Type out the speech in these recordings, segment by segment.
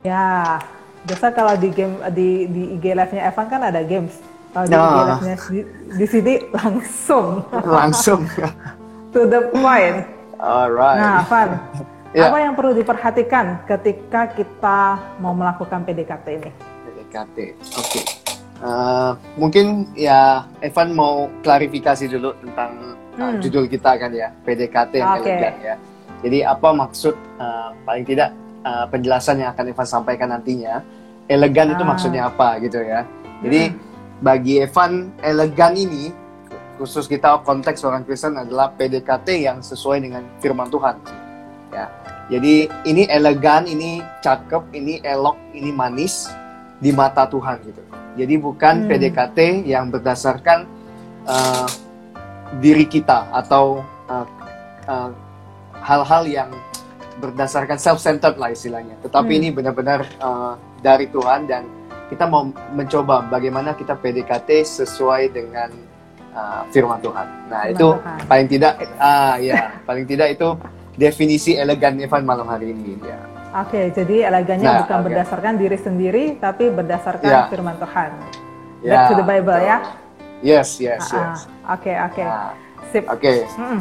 Ya, biasa kalau di game di di IG live-nya Evan kan ada games. Kalau di Nah. IG live-nya di, di sini langsung Langsung. to the point. Alright. Nah, Evan, Ya. apa yang perlu diperhatikan ketika kita mau melakukan PDKT ini? PDKT. Oke. Eh, mungkin ya Evan mau klarifikasi dulu tentang uh, Hmm. judul kita kan ya, PDKT yang elegan ya. Jadi apa maksud uh, paling tidak uh, penjelasan yang akan Evan sampaikan nantinya, elegan itu Ah. maksudnya apa gitu ya. Jadi Hmm. bagi Evan elegan ini khusus kita konteks orang Kristen adalah PDKT yang sesuai dengan firman Tuhan. Ya. Jadi ini elegan, ini cakep, ini elok, ini manis di mata Tuhan gitu. Jadi bukan Hmm. PDKT yang berdasarkan uh, diri kita atau uh, uh, hal-hal yang berdasarkan self-centered lah istilahnya. Tetapi Hmm. ini benar-benar uh, dari Tuhan dan kita mau mencoba bagaimana kita PDKT sesuai dengan uh, firman Tuhan. Nah Firman itu Tuhan. paling tidak, ah ya paling tidak itu definisi elegan Evan malam hari ini. Ya. Oke, jadi elegannya Nah, bukan oke. berdasarkan diri sendiri, tapi berdasarkan Ya. firman Tuhan. Back to the Bible betul. ya. Yes, yes, Ah, yes. ah. Oke, oke. Nah, Sip. Oke, Mm-mm.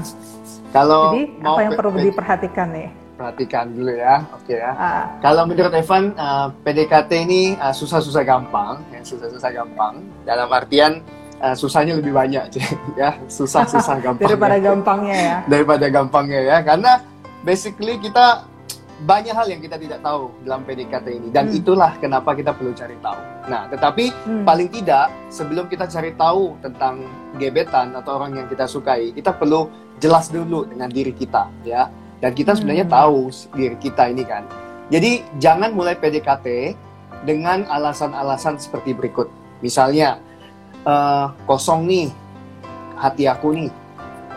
kalau Jadi mau apa yang pe- perlu pe- diperhatikan nih? Perhatikan dulu ya, oke ya. Ah, Kalau menurut Evan, uh, PDKT ini uh, susah-susah gampang, ya susah-susah gampang. Dalam artian uh, susahnya lebih banyak, ya susah-susah gampang. daripada ya. gampangnya ya. daripada gampangnya ya, karena basically kita banyak hal yang kita tidak tahu dalam PDKT ini, dan Hmm. itulah kenapa kita perlu cari tahu. Nah, tetapi Hmm. paling tidak sebelum kita cari tahu tentang gebetan atau orang yang kita sukai, kita perlu jelas dulu dengan diri kita, ya. Dan kita sebenarnya Hmm. tahu diri kita ini kan. Jadi jangan mulai PDKT dengan alasan-alasan seperti berikut. Misalnya eh, kosong nih hati aku nih,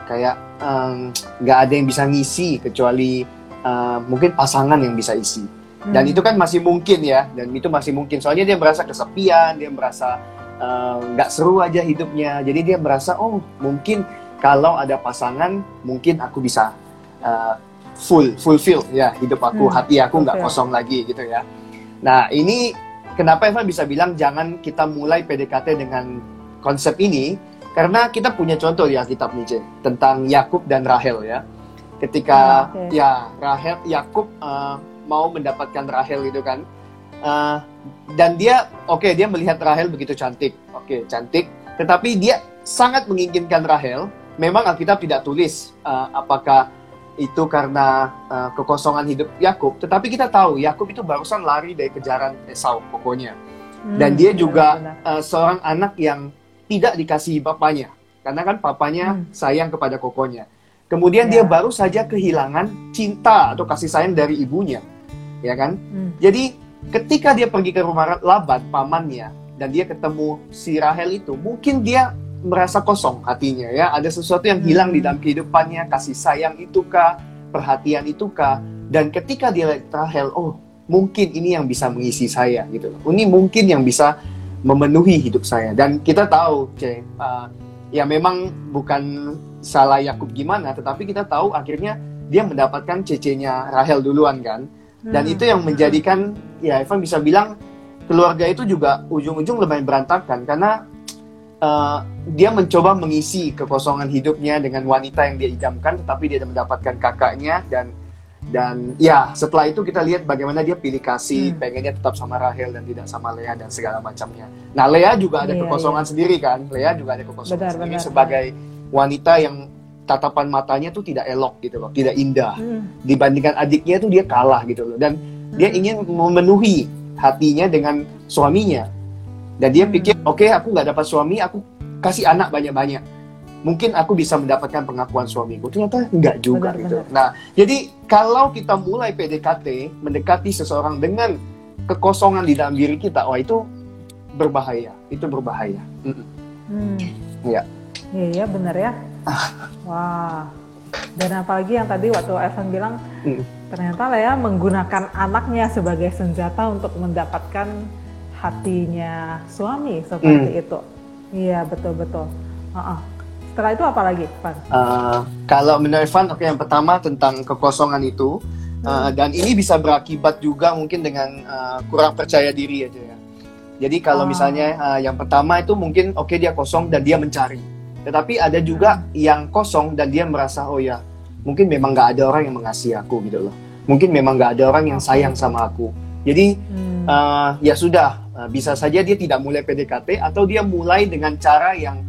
kayak nggak ada yang bisa ngisi kecuali eh, mungkin pasangan yang bisa isi. Dan Hmm. itu kan masih mungkin ya, dan itu masih mungkin. Soalnya dia merasa kesepian, dia merasa eh, nggak seru aja hidupnya. Jadi dia merasa, oh mungkin kalau ada pasangan, mungkin aku bisa eh, full, fulfill ya hidup aku, Hmm, hati aku nggak kosong lagi gitu ya. Nah ini kenapa Evan bisa bilang jangan kita mulai PDKT dengan konsep ini, karena kita punya contoh di Alkitab Jen, tentang Yakub dan Rahel ya. Ketika Ah, oke. ya Rahel Yakub eh, mau mendapatkan Rahel gitu kan. Eh, dan dia oke dia melihat Rahel begitu cantik. Oke, cantik, tetapi dia sangat menginginkan Rahel. Memang Alkitab tidak tulis eh, apakah itu karena eh, kekosongan hidup Yakub, tetapi kita tahu Yakub itu barusan lari dari kejaran Esau pokoknya. Dan Hmm, dia juga benar-benar. eh, seorang anak yang tidak dikasihi bapaknya. Karena kan papanya Hmm. sayang kepada kokonya. Kemudian dia Ya. baru saja kehilangan cinta atau kasih sayang dari ibunya. Ya kan? Hmm. Jadi ketika dia pergi ke rumah Laban, pamannya, dan dia ketemu si Rahel itu, mungkin dia merasa kosong hatinya ya. Ada sesuatu yang hilang di Hmm. dalam kehidupannya, kasih sayang itu kah, perhatian itu kah. Dan ketika dia Rahel, oh mungkin ini yang bisa mengisi saya gitu. Ini mungkin yang bisa memenuhi hidup saya. Dan kita tahu, C, uh, ya memang bukan salah Yakub gimana, tetapi kita tahu akhirnya dia mendapatkan cecenya Rahel duluan kan. Dan Hmm. itu yang menjadikan ya Evan bisa bilang keluarga itu juga ujung-ujung lumayan berantakan karena uh, dia mencoba mengisi kekosongan hidupnya dengan wanita yang dia idamkan tetapi dia mendapatkan kakaknya dan dan ya setelah itu kita lihat bagaimana dia pilih kasih Hmm. pengennya tetap sama Rahel dan tidak sama Lea dan segala macamnya. Nah Lea juga ada Iya, kekosongan sendiri kan. Lea juga ada kekosongan Benar, sendiri benar, sebagai wanita yang tatapan matanya tuh tidak elok gitu loh, tidak indah Hmm. dibandingkan adiknya tuh dia kalah gitu loh dan dia Hmm. ingin memenuhi hatinya dengan suaminya dan dia Hmm. pikir oke aku nggak dapat suami aku kasih anak banyak-banyak mungkin aku bisa mendapatkan pengakuan suamiku ternyata enggak juga Benar, gitu benar. nah jadi kalau kita mulai PDKT mendekati seseorang dengan kekosongan di dalam diri kita wah itu berbahaya itu berbahaya Mm-mm. Hmm. Iya. Iya, iya, benar ya. Wah. Dan apalagi yang tadi waktu Evan bilang, Hmm. ternyata Lea menggunakan anaknya sebagai senjata untuk mendapatkan hatinya suami seperti Hmm. itu. Iya, betul-betul. Heeh. Setelah itu apa lagi, Van? Uh, kalau menurut Evan, oke yang pertama tentang kekosongan itu, Uh, dan ini bisa berakibat juga mungkin dengan uh, kurang percaya diri aja ya. Jadi kalau Ah. misalnya uh, yang pertama itu mungkin oke dia kosong dan dia mencari. Tetapi ada juga yang kosong dan dia merasa oh ya mungkin memang nggak ada orang yang mengasihi aku gitu loh. Mungkin memang nggak ada orang yang sayang sama aku. Jadi Hmm. uh, ya sudah uh, bisa saja dia tidak mulai PDKT atau dia mulai dengan cara yang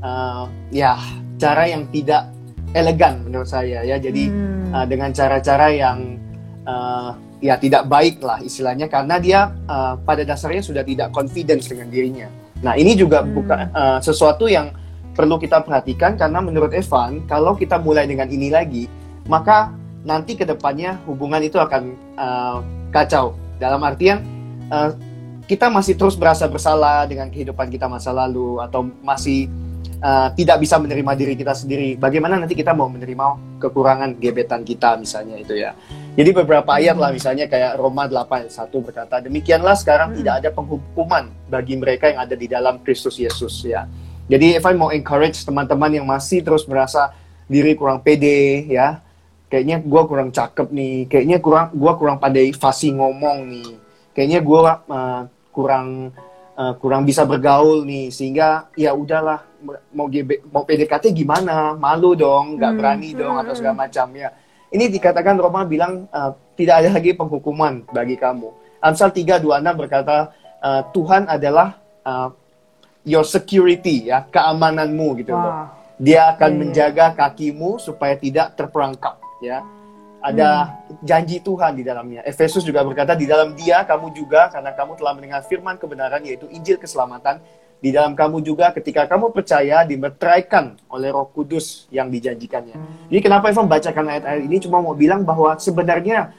uh, ya cara yang tidak elegan menurut saya ya. Jadi Hmm. uh, dengan cara-cara yang uh, ya tidak baik lah istilahnya karena dia uh, pada dasarnya sudah tidak confidence dengan dirinya. Nah ini juga Hmm. bukan uh, sesuatu yang perlu kita perhatikan karena menurut Evan kalau kita mulai dengan ini lagi maka nanti ke depannya hubungan itu akan uh, kacau dalam artian uh, kita masih terus merasa bersalah dengan kehidupan kita masa lalu atau masih uh, tidak bisa menerima diri kita sendiri. Bagaimana nanti kita mau menerima kekurangan gebetan kita misalnya itu ya. Jadi beberapa ayat lah misalnya kayak Roma 8 ayat 1 berkata, demikianlah sekarang Hmm. tidak ada penghukuman bagi mereka yang ada di dalam Kristus Yesus ya. Jadi Evan mau encourage teman-teman yang masih terus merasa diri kurang pede ya. Kayaknya gua kurang cakep nih, kayaknya kurang gua kurang pandai fasih ngomong nih. Kayaknya gua uh, kurang uh, kurang bisa bergaul nih. Sehingga ya udahlah mau GB, mau PDKT gimana? Malu dong nggak Hmm, berani hmm, dong atau hmm. segala macam ya. Ini dikatakan Roma bilang uh, tidak ada lagi penghukuman bagi kamu. Amsal 3:26 berkata uh, Tuhan adalah uh, your security ya keamananmu gitu loh. Dia akan Iya. menjaga kakimu supaya tidak terperangkap ya ada janji Tuhan di dalamnya. Efesus juga berkata di dalam Dia kamu juga karena kamu telah mendengar firman kebenaran yaitu Injil keselamatan di dalam kamu juga ketika kamu percaya dimeteraikan oleh Roh Kudus yang dijanjikannya. Jadi kenapa Evan bacakan ayat-ayat ini cuma mau bilang bahwa sebenarnya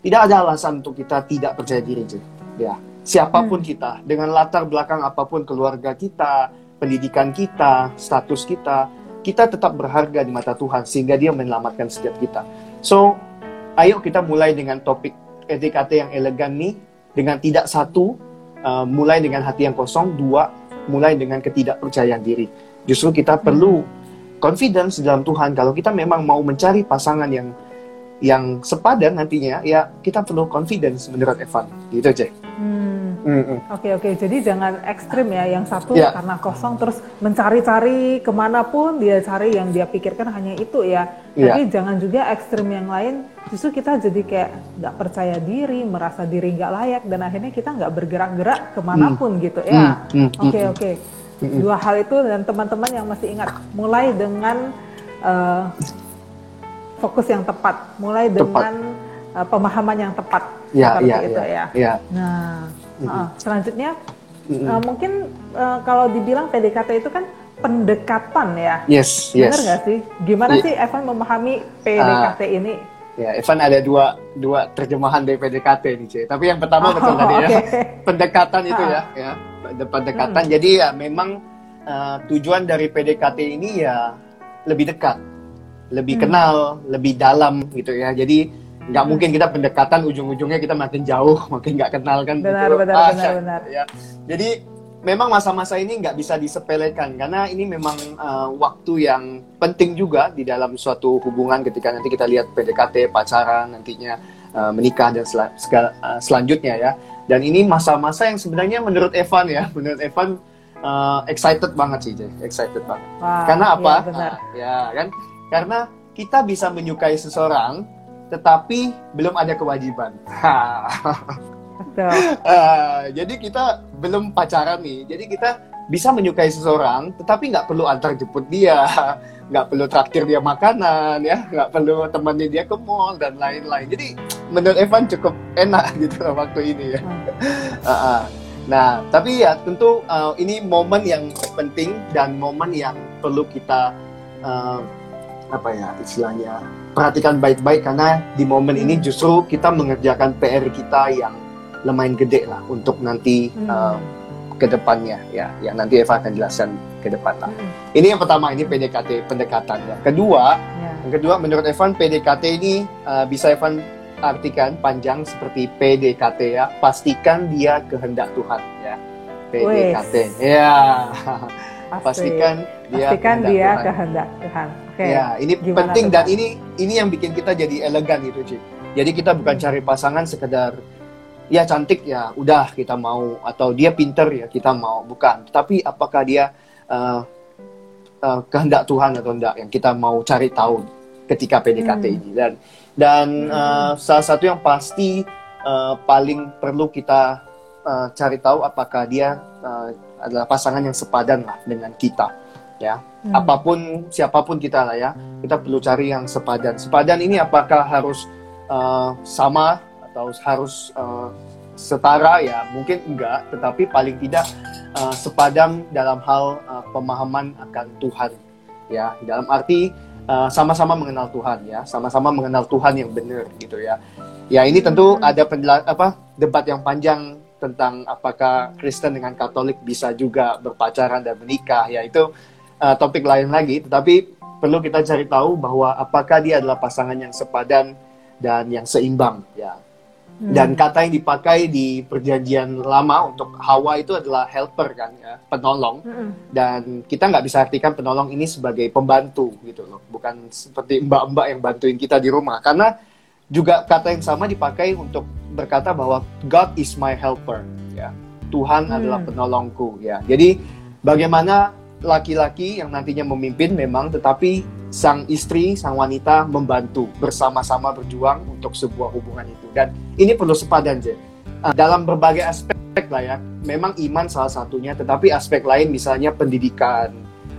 tidak ada alasan untuk kita tidak percaya diri. Ya, siapa pun kita dengan latar belakang apa pun keluarga kita, pendidikan kita, status kita, kita tetap berharga di mata Tuhan sehingga Dia menyelamatkan setiap kita. So, ayo kita mulai dengan topik PDKT yang elegan nih dengan tidak satu uh, mulai dengan hati yang kosong, dua mulai dengan ketidakpercayaan diri. Justru kita perlu confidence dalam Tuhan kalau kita memang mau mencari pasangan yang yang sepadan nantinya ya kita perlu confidence menurut Evan gitu Cek. Hmm. Oke oke, jadi jangan ekstrim ya. Yang satu Ya. karena kosong terus mencari-cari ke mana pun dia cari yang dia pikirkan hanya itu ya. Tapi jangan juga ekstrim yang lain. Justru kita jadi kayak nggak percaya diri, merasa diri nggak layak dan akhirnya kita nggak bergerak-gerak ke mana pun gitu ya. Hmm, hmm, Oke hmm, oke. Dua hal itu dan teman-teman yang masih ingat, mulai dengan eh, fokus yang tepat, mulai Tepat. dengan eh, pemahaman yang tepat Ya, seperti ya, itu ya, ya. ya. Nah. Uh, selanjutnya Mm-mm. uh, mungkin uh, kalau dibilang PDKT itu kan pendekatan ya, Yes, benar yes. nggak sih? Gimana Iya. sih Evan memahami PDKT ini? Ya, Evan ada dua dua terjemahan dari PDKT nih, Cek. Tapi yang pertama Oh, betul tadi ya. oke. pendekatan itu Ah. ya, ya pendekatan. Jadi ya memang uh, tujuan dari PDKT ini ya lebih dekat, lebih Hmm. kenal, lebih dalam gitu ya. Jadi nggak Hmm. mungkin kita pendekatan ujung-ujungnya kita makin jauh, makin nggak kenal kan. Benar, gitu. benar, Ah, benar, benar. Ya. Jadi memang masa-masa ini nggak bisa disepelekan karena ini memang uh, waktu yang penting juga di dalam suatu hubungan ketika nanti kita lihat PDKT, pacaran, nantinya uh, menikah dan sel- segala- uh, selanjutnya ya. Dan ini masa-masa yang sebenarnya menurut Evan ya, menurut Evan uh, excited banget sih, Jay. excited banget. Wah, Karena apa? iya, benar. Ah, ya kan? Karena kita bisa menyukai seseorang, tetapi belum ada kewajiban. Ah, jadi kita belum pacaran nih. Jadi kita bisa menyukai seseorang, tetapi nggak perlu antar jemput dia, nggak perlu traktir dia makanan, ya, nggak perlu temani dia ke mall dan lain-lain. Jadi menurut Evan cukup enak gitu waktu ini ya. Ah, ah. Nah, tapi ya tentu uh, ini momen yang penting dan momen yang perlu kita uh, apa ya istilahnya perhatikan baik-baik karena di momen ini justru kita mengerjakan PR kita yang lumayan gede lah untuk nanti Hmm. uh, ke depannya ya yang nanti Eva akan jelaskan ke depan lah. Hmm, Ini yang pertama ini PDKT pendekatannya. Kedua, ya. yang kedua menurut Evan PDKT ini uh, bisa Evan artikan panjang seperti PDKT ya. Pastikan dia kehendak Tuhan ya. PDKT. Ya. Pasti. Pastikan dia Pastikan kehendak dia Tuhan. kehendak Tuhan. Oke. Ya, ini Gimana penting tuh, dan ini ini yang bikin kita jadi elegan gitu, Ci. Jadi kita bukan cari pasangan sekedar ya cantik ya udah kita mau atau dia pinter ya kita mau bukan. Tapi apakah dia uh, uh, kehendak Tuhan atau enggak yang kita mau cari tahu ketika PDKT Hmm. ini dan dan Hmm. uh, salah satu yang pasti uh, paling perlu kita uh, cari tahu apakah dia uh, adalah pasangan yang sepadan lah dengan kita ya. Hmm. apa pun siapa pun kita lah ya. Kita perlu cari yang sepadan. Sepadan ini apakah harus uh, sama atau harus uh, setara? Ya mungkin enggak. Tetapi paling tidak uh, sepadan dalam hal uh, pemahaman akan Tuhan. Ya dalam arti uh, sama-sama mengenal Tuhan ya. Sama-sama mengenal Tuhan yang benar gitu ya. Ya ini tentu Hmm. ada pendela- apa debat yang panjang tentang apakah Kristen dengan Katolik bisa juga berpacaran dan menikah. Ya itu uh, topik lain lagi tetapi perlu kita cari tahu bahwa apakah dia adalah pasangan yang sepadan dan yang seimbang ya Hmm. dan kata yang dipakai di perjanjian lama untuk Hawa itu adalah helper kan ya penolong Mm-mm. dan kita nggak bisa artikan penolong ini sebagai pembantu gitu loh bukan seperti mbak-mbak yang bantuin kita di rumah karena juga kata yang sama dipakai untuk berkata bahwa God is my helper ya Tuhan Hmm. adalah penolongku ya jadi bagaimana laki-laki yang nantinya memimpin memang tetapi sang istri sang wanita membantu bersama-sama berjuang untuk sebuah hubungan itu. Dan ini perlu sepadan je Uh, dalam berbagai aspek lah ya. Memang iman salah satunya tetapi aspek lain misalnya pendidikan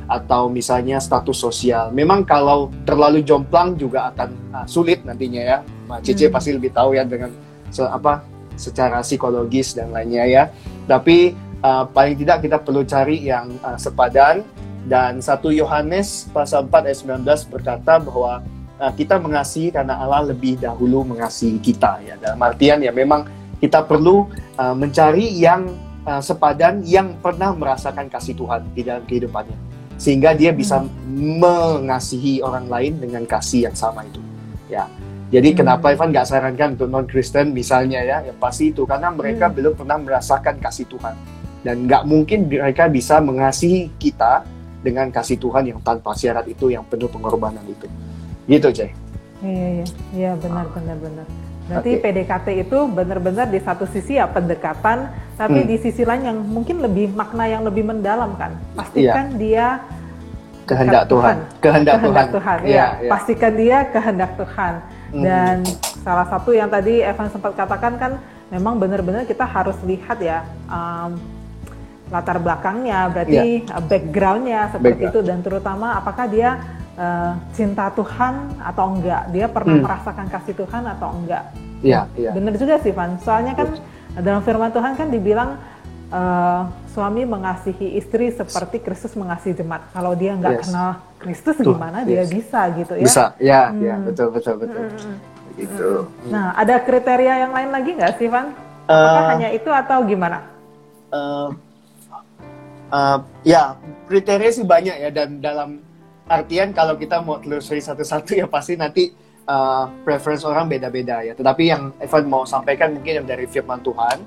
atau misalnya status sosial. Memang kalau terlalu jomplang juga akan uh, sulit nantinya ya. Mbak Cici Hmm. pasti lebih tahu ya dengan se- apa secara psikologis dan lainnya ya. Tapi uh, paling tidak kita perlu cari yang uh, sepadan. Dan satu Yohanes pasal 4 ayat 19 berkata bahwa uh, kita mengasihi karena Allah lebih dahulu mengasihi kita ya. Dalam artian ya memang kita perlu uh, mencari yang uh, sepadan yang pernah merasakan kasih Tuhan di dalam kehidupannya. Sehingga dia bisa mengasihi orang lain dengan kasih yang sama itu ya. Jadi Hmm. kenapa Ivan nggak sarankan untuk non Kristen misalnya ya yang pasti itu. Karena mereka Hmm. belum pernah merasakan kasih Tuhan dan nggak mungkin mereka bisa mengasihi kita dengan kasih Tuhan yang tanpa syarat itu yang penuh pengorbanan itu gitu Jay Iya, iya, iya benar, benar, benar. Berarti Oke. PDKT itu benar-benar di satu sisi ya pendekatan, tapi Hmm. di sisi lain yang mungkin lebih makna yang lebih mendalam kan. Pastikan dia kehendak dekat Tuhan kehendak, kehendak Tuhan, Tuhan, Iya, ya. iya. Pastikan dia kehendak Tuhan. Hmm. Dan salah satu yang tadi Evan sempat katakan kan, memang benar-benar kita harus lihat ya um, latar belakangnya, berarti uh, backgroundnya seperti Background. itu, dan terutama apakah dia uh, cinta Tuhan atau enggak, dia pernah Hmm. merasakan kasih Tuhan atau enggak. Iya, iya. Benar juga sih, Van. Soalnya kan dalam firman Tuhan kan dibilang uh, suami mengasihi istri seperti Kristus mengasihi jemaat. Kalau dia nggak Yes. kenal Kristus, Tuh, gimana dia yes. bisa gitu ya? bisa ya ya Hmm. betul betul betul gitu Nah, ada kriteria yang lain lagi nggak sih, Van? Apakah Eh, hanya itu atau gimana? Eh, eh, ya kriteria sih banyak ya dan dalam artian kalau kita mau telusuri satu-satu ya pasti nanti eh, preference orang beda-beda ya. Tetapi yang Evan mau sampaikan mungkin yang dari firman Tuhan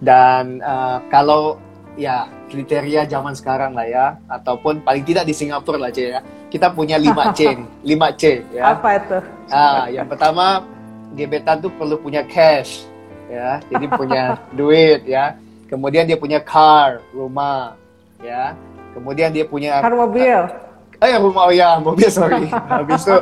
dan eh, kalau ya kriteria zaman sekarang lah ya ataupun paling tidak di Singapura lah C ya kita punya 5 C nih 5 C ya. Apa itu? Ah, yang pertama gebetan tuh perlu punya cash, ya. Jadi punya duit, ya. Kemudian dia punya car, rumah, ya. Kemudian dia punya Kan mobil. eh rumah oh ya, mobil sorry. Habis itu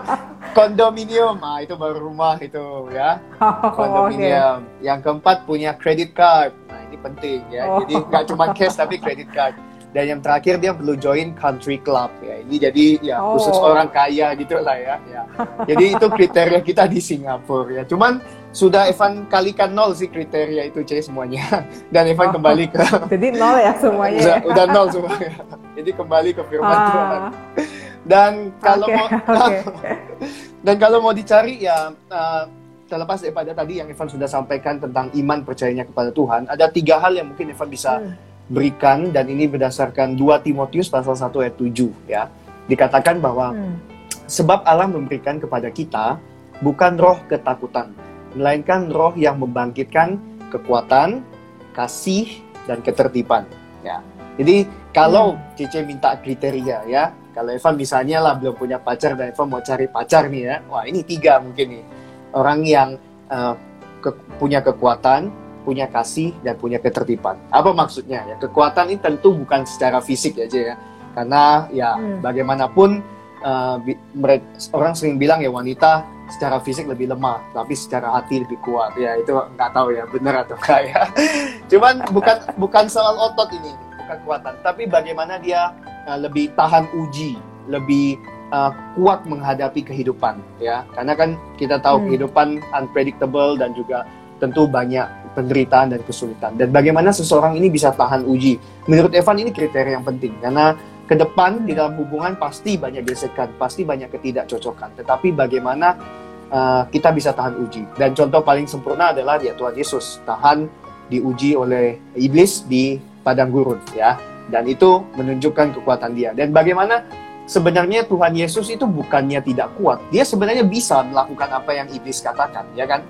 kondominium, ah itu baru rumah itu, ya. Oh. Kondominium. Yang keempat punya credit card. Nah, ini penting ya. Oh. Jadi nggak cuma cash tapi credit card. Dan yang terakhir dia perlu join country club ya. Ini jadi ya khusus Oh. orang kaya gitu lah ya. ya. Jadi itu kriteria kita di Singapura ya. Cuman sudah Evan kalikan nol sih kriteria itu C semuanya. Dan Evan Oh. kembali ke Jadi nol ya semuanya. udah, ya? udah nol semuanya. Jadi kembali ke firman Tuhan. Ah, Dan kalau Oke, mau oke. dan kalau mau dicari ya uh, terlepas daripada tadi yang Evan sudah sampaikan tentang iman percayanya kepada Tuhan, ada tiga hal yang mungkin Evan bisa Hmm. Berikan dan ini berdasarkan 2 Timotius pasal 1 ayat 7 ya. Dikatakan bahwa Hmm. sebab Allah memberikan kepada kita bukan roh ketakutan, melainkan roh yang membangkitkan kekuatan, kasih dan ketertiban ya. Jadi kalau Cice minta kriteria ya, kalau Evan misalnya lah belum punya pacar dan Evan mau cari pacar nih ya, wah ini tiga mungkin nih orang yang uh, ke- punya kekuatan, punya kasih dan punya ketertiban. Apa maksudnya ya? Kekuatan ini tentu bukan secara fisik aja ya. Karena ya Hmm. bagaimanapun uh, orang sering bilang ya wanita secara fisik lebih lemah, tapi secara hati lebih kuat. Ya itu nggak tahu ya benar atau enggak ya. Cuman bukan bukan soal otot ini, bukan kekuatan, tapi bagaimana dia uh, lebih tahan uji, lebih uh, kuat menghadapi kehidupan ya. Karena kan kita tahu Hmm. kehidupan unpredictable dan juga tentu banyak penderitaan dan kesulitan. Dan bagaimana seseorang ini bisa tahan uji? Menurut Evan ini kriteria yang penting karena ke depan di dalam hubungan pasti banyak gesekan, pasti banyak ketidakcocokan. Tetapi bagaimana uh, kita bisa tahan uji? Dan contoh paling sempurna adalah ya Tuhan Yesus tahan diuji oleh iblis di padang gurun ya. Dan itu menunjukkan kekuatan dia. Dan bagaimana sebenarnya Tuhan Yesus itu bukannya tidak kuat. Dia sebenarnya bisa melakukan apa yang iblis katakan, ya kan?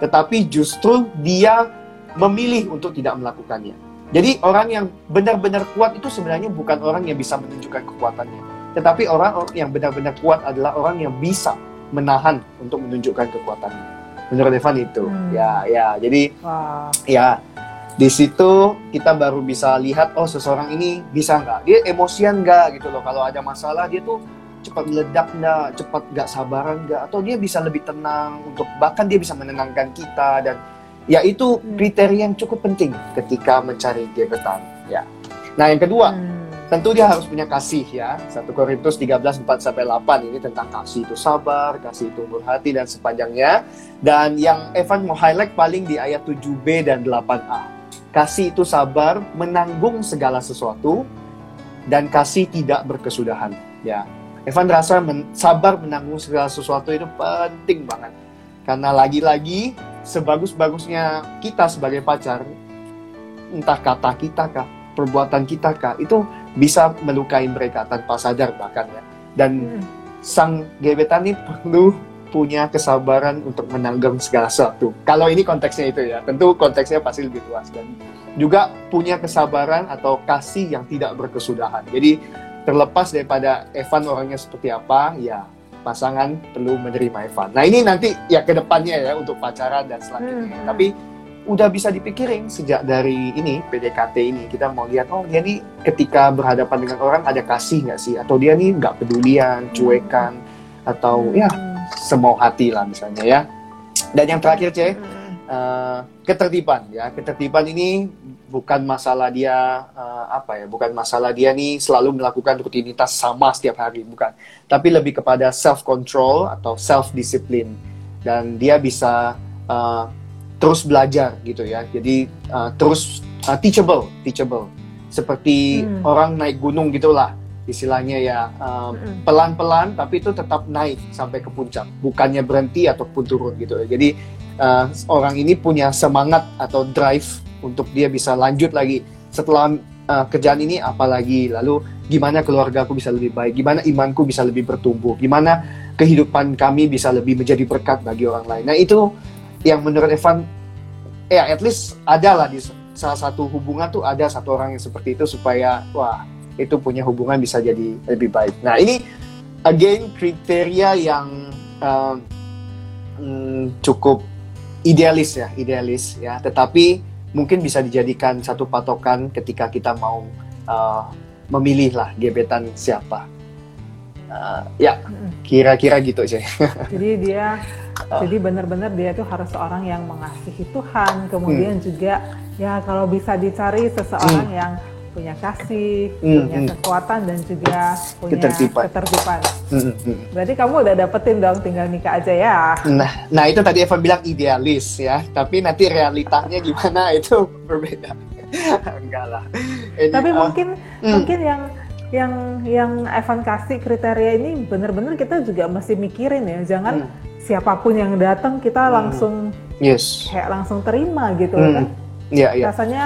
Tetapi justru dia memilih untuk tidak melakukannya. Jadi orang yang benar-benar kuat itu sebenarnya bukan orang yang bisa menunjukkan kekuatannya. Tetapi orang yang benar-benar kuat adalah orang yang bisa menahan untuk menunjukkan kekuatannya. Menurut Evan itu. Hmm. Ya, ya. Jadi Wah. ya di situ kita baru bisa lihat oh seseorang ini bisa nggak dia emosian nggak gitu loh kalau ada masalah dia tuh cepat meledak nggak cepat nggak sabaran nggak atau dia bisa lebih tenang untuk bahkan dia bisa menenangkan kita dan ya itu Hmm. kriteria yang cukup penting ketika mencari gebetan ya. Nah yang kedua Hmm. tentu dia harus punya kasih ya. 1 Korintus 13 4 sampai 8 ini tentang kasih itu sabar kasih itu berhati dan sepanjangnya. Dan yang Evan mau highlight paling di ayat 7b dan 8a kasih itu sabar menanggung segala sesuatu dan kasih tidak berkesudahan ya Evan rasa men- sabar menanggung segala sesuatu itu penting banget karena lagi-lagi sebagus-bagusnya kita sebagai pacar entah kata kita kah perbuatan kita kah itu bisa melukai mereka tanpa sadar bahkan ya dan Hmm. sang gebetan ini perlu punya kesabaran untuk menanggung segala sesuatu. Kalau ini konteksnya itu ya, tentu konteksnya pasti lebih luas dan juga punya kesabaran atau kasih yang tidak berkesudahan. Jadi terlepas daripada Evan orangnya seperti apa, ya pasangan perlu menerima Evan. Nah ini nanti ya ke depannya ya untuk pacaran dan selanjutnya. Hmm. Tapi udah bisa dipikirin sejak dari ini PDKT ini kita mau lihat oh dia nih ketika berhadapan dengan orang ada kasih nggak sih atau dia nih nggak pedulian cuekan atau ya Hmm. semau hati lah misalnya ya dan yang terakhir cek Eh, ketertiban ya. Ketertiban ini bukan masalah dia eh, apa ya bukan masalah dia nih selalu melakukan rutinitas sama setiap hari bukan. Tapi lebih kepada self control atau self discipline dan dia bisa eh, terus belajar gitu ya. Jadi eh, terus eh, teachable teachable. Seperti Hmm. orang naik gunung gitulah istilahnya ya. Hmm. pelan-pelan tapi itu tetap naik sampai ke puncak. Bukannya berhenti ataupun turun gitu. Jadi uh, orang ini punya semangat atau drive untuk dia bisa lanjut lagi setelah uh, kerjaan ini apalagi. Lalu gimana keluarga aku bisa lebih baik? Gimana imanku bisa lebih bertumbuh? Gimana kehidupan kami bisa lebih menjadi berkat bagi orang lain? Nah itu yang menurut Evan ya at least ada lah di salah satu hubungan tuh ada satu orang yang seperti itu supaya wah itu punya hubungan bisa jadi lebih baik. Nah ini again kriteria yang mm, cukup idealis ya, idealis ya. Tetapi mungkin bisa dijadikan satu patokan ketika kita mau uh, memilih lah gebetan siapa. Uh, ya Hmm. kira-kira gitu sih. Jadi dia Ah. jadi benar-benar dia tuh harus seorang yang mengasihi Tuhan, kemudian Hmm. juga ya kalau bisa dicari seseorang yang punya kasih, Hmm, punya hmm. kekuatan dan juga punya Ketertiban. ketertiban. Mm, mm. Berarti kamu udah dapetin dong, tinggal nikah aja ya. Nah, nah itu tadi Evan bilang idealis ya, tapi nanti realitanya gimana itu berbeda. Enggak lah. Ini, Tapi uh, mungkin hmm. mungkin yang yang yang Evan kasih kriteria ini benar-benar kita juga mesti mikirin ya, jangan Hmm. siapa pun yang datang kita Hmm. langsung yes. kayak langsung terima gitu Hmm. kan. Iya, iya. rasanya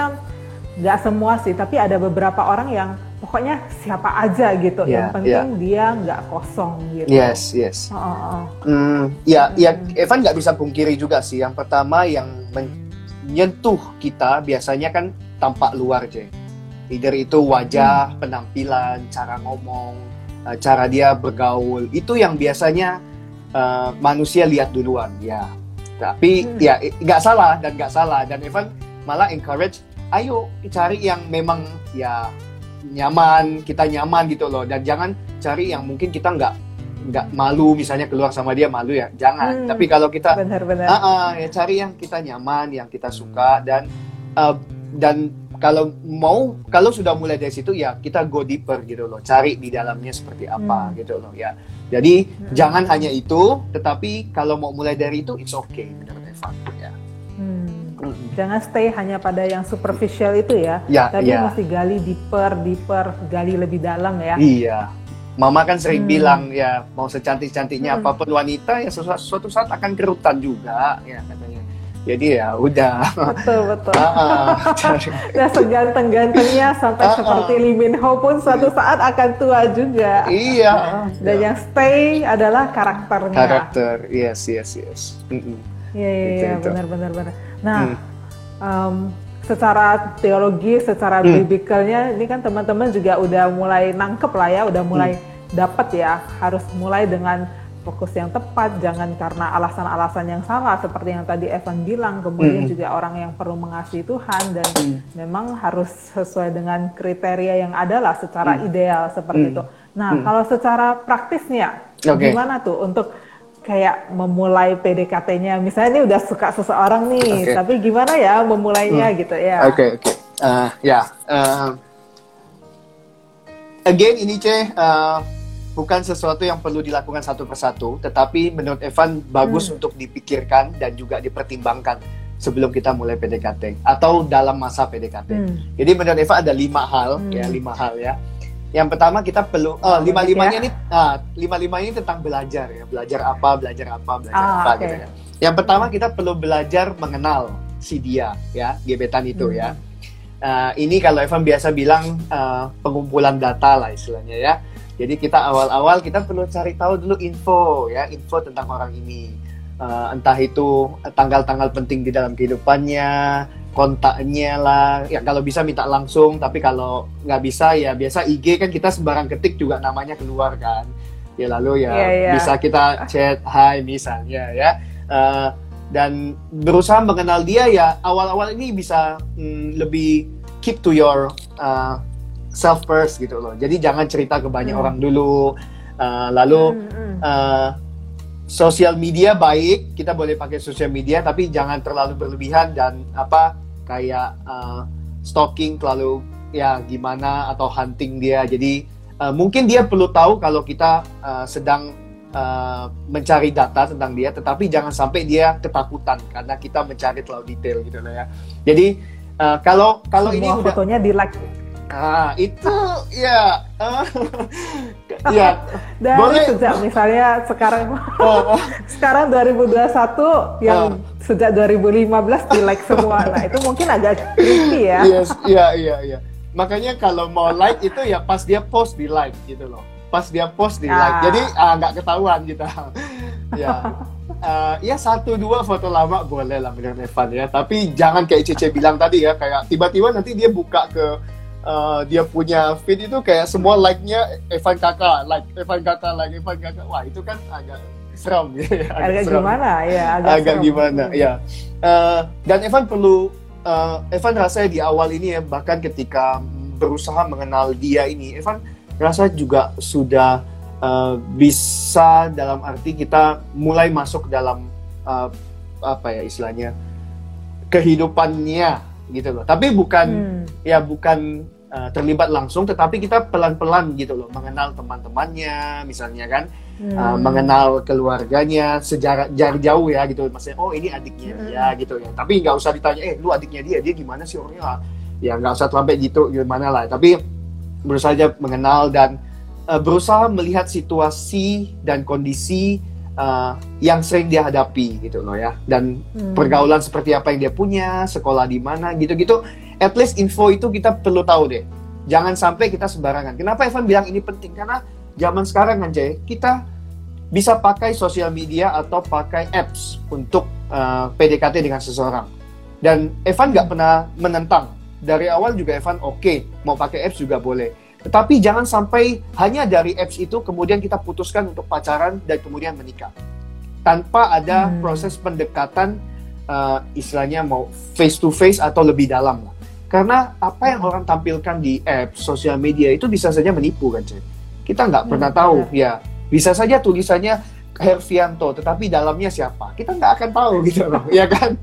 nggak semua sih tapi ada beberapa orang yang pokoknya siapa aja gitu Iya, yang penting dia nggak kosong gitu Yes, yes. Oh, oh, oh. Hmm, ya, ya Hmm. Evan nggak bisa pungkiri juga sih. Yang pertama yang menyentuh kita biasanya kan tampak luar, Jay. Either itu wajah, penampilan, cara ngomong, eh, cara dia bergaul. Itu yang biasanya eh, manusia lihat duluan, ya. Tapi Hmm. ya nggak salah dan nggak salah dan Evan malah encourage, ayo cari yang memang ya nyaman, kita nyaman gitu loh dan jangan cari yang mungkin kita nggak nggak malu misalnya keluar sama dia malu ya jangan. Hmm. Tapi kalau kita Benar-benar. Ah, ah, ya cari yang kita nyaman, yang kita suka dan uh, dan kalau mau kalau sudah mulai dari situ ya kita go deeper gitu loh, cari di dalamnya seperti apa Hmm. gitu loh ya. Jadi Hmm. jangan hanya itu, tetapi kalau mau mulai dari itu it's okay menurut Evan Jangan stay hanya pada yang superficial itu ya, Ya, tapi ya. mesti gali deeper, deeper, gali lebih dalam ya. Iya. Mama kan sering Hmm. bilang ya mau secantik-cantiknya Hmm. apa pun wanita ya suatu, suatu saat akan kerutan juga ya katanya. Jadi ya udah. Betul betul. Ah, ah, Nah seganteng-gantengnya sampai Ah, seperti Lee Min Ho pun suatu saat akan tua juga. iya. Dan yang stay adalah karakternya. karakter yes yes yes. Iya iya iya benar benar benar. Nah, Hmm. em, secara teologi, secara Hmm. biblikalnya ini kan teman-teman juga udah mulai nangkep lah ya, udah mulai Hmm. dapat ya, harus mulai dengan fokus yang tepat, jangan karena alasan-alasan yang salah seperti yang tadi Evan bilang, kemudian Hmm. juga orang yang perlu mengasihi Tuhan dan Hmm. memang harus sesuai dengan kriteria yang ada lah secara Hmm. ideal seperti Hmm. itu. Nah, Hmm. kalau secara praktisnya Oke. gimana tuh untuk kayak memulai PDKT-nya? Misalnya ini udah suka seseorang nih, Oke. tapi gimana ya memulainya gitu ya? Oke oke Eh, ya eh, again ini ceh eh, bukan sesuatu yang perlu dilakukan satu persatu tetapi menurut Evan bagus Hmm. untuk dipikirkan dan juga dipertimbangkan sebelum kita mulai PDKT atau dalam masa PDKT. Hmm. Jadi menurut Eva ada lima hal Hmm. ya lima hal ya. Yang pertama kita perlu Oh, oh, lima limanya ini ah, lima limanya ini tentang belajar ya belajar apa belajar apa belajar Ah, apa oke. gitu ya. Yang pertama kita perlu belajar mengenal si dia ya gebetan itu Hmm. ya. Ah, ini kalau Evan biasa bilang ah, pengumpulan data lah istilahnya ya. Jadi kita awal-awal kita perlu cari tahu dulu info ya info tentang orang ini. Ah, entah itu tanggal-tanggal penting di dalam kehidupannya, kontaknya lah ya kalau bisa minta langsung tapi kalau nggak bisa ya biasa IG kan kita sembarang ketik juga namanya keluar kan ya lalu ya Iya, iya. bisa kita chat hai misalnya ya Eh, dan berusaha mengenal dia ya awal-awal ini bisa mm, lebih keep to your uh, self first gitu loh jadi jangan cerita ke banyak Hmm. orang dulu Eh, lalu Hmm, hmm. uh, sosial media baik kita boleh pakai sosial media tapi jangan terlalu berlebihan dan apa kayak uh, stalking terlalu ya gimana atau hunting dia. Jadi uh, mungkin dia perlu tahu kalau kita uh, sedang uh, mencari data tentang dia tetapi jangan sampai dia ketakutan karena kita mencari terlalu detail gitu loh ya. Jadi uh, kalau kalau ini Semua udah fotonya di like ah itu ya uh, ya dari Boleh. sejak misalnya sekarang uh, sekarang 2021 yang Ah. sejak 2015 di like semua. Nah, itu mungkin agak creepy ya. Yes, iya iya iya. Makanya kalau mau like itu ya pas dia post di like gitu loh. Pas dia post di like. Ah. Jadi ah, nggak ketahuan kita. ya. Eh, ya satu dua foto lama boleh lah menurut Evan ya. Tapi jangan kayak Cece bilang tadi ya kayak tiba-tiba nanti dia buka ke eh, dia punya feed itu kayak semua like-nya Evan kakak, like Evan kakak, like Evan kakak. Wah, itu kan agak seram ya. Agak seram gimana ya? Agak, agak gimana ya Eh, dan Evan perlu eh, Evan rasa di awal ini ya bahkan ketika berusaha mengenal dia ini Evan rasa juga sudah eh, bisa dalam arti kita mulai masuk dalam eh, apa ya istilahnya kehidupannya gitu loh tapi bukan Hmm. ya bukan uh, terlibat langsung tetapi kita pelan-pelan gitu loh mengenal teman-temannya misalnya kan Hmm. uh, mengenal keluarganya sejarah jarak jauh ya gitu maksudnya oh ini adiknya Hmm. dia gitu ya tapi nggak usah ditanya eh lu adiknya dia dia gimana sih orangnya ya nggak usah sampai gitu gimana lah tapi berusaha aja mengenal dan uh, berusaha melihat situasi dan kondisi uh, yang sering dia hadapi gitu loh ya dan Hmm. pergaulan seperti apa yang dia punya, sekolah di mana, gitu-gitu. At least info itu kita perlu tahu deh. Jangan sampai kita sembarangan. Kenapa Evan bilang ini penting? Karena zaman sekarang kan Jay, kita bisa pakai sosial media atau pakai apps untuk uh, PDKT dengan seseorang. Dan Evan nggak pernah menentang. Dari awal juga Evan oke, mau pakai apps juga boleh. Tetapi jangan sampai hanya dari apps itu kemudian kita putuskan untuk pacaran dan kemudian menikah. tanpa ada Hmm. proses pendekatan uh, istilahnya mau face to face atau lebih dalam lah. Karena apa yang orang tampilkan di app sosial media itu bisa saja menipu kan, Cek. Kita nggak Hmm, pernah tahu, ya. Bisa saja tulisannya Hervianto, tetapi dalamnya siapa? Kita nggak akan tahu gitu loh, ya kan?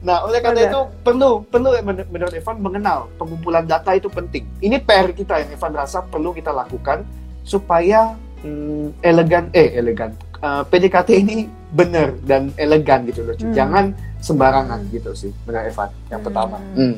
Nah, oleh karena Benar. itu perlu perlu men- menurut Evan mengenal pengumpulan data itu penting. Ini PR kita yang Evan rasa perlu kita lakukan supaya hmm, elegan eh elegan uh, PDKT ini benar dan elegan gitu loh. Hmm. Jangan sembarangan gitu sih, benar Evan. Yang Hmm. pertama. Hmm.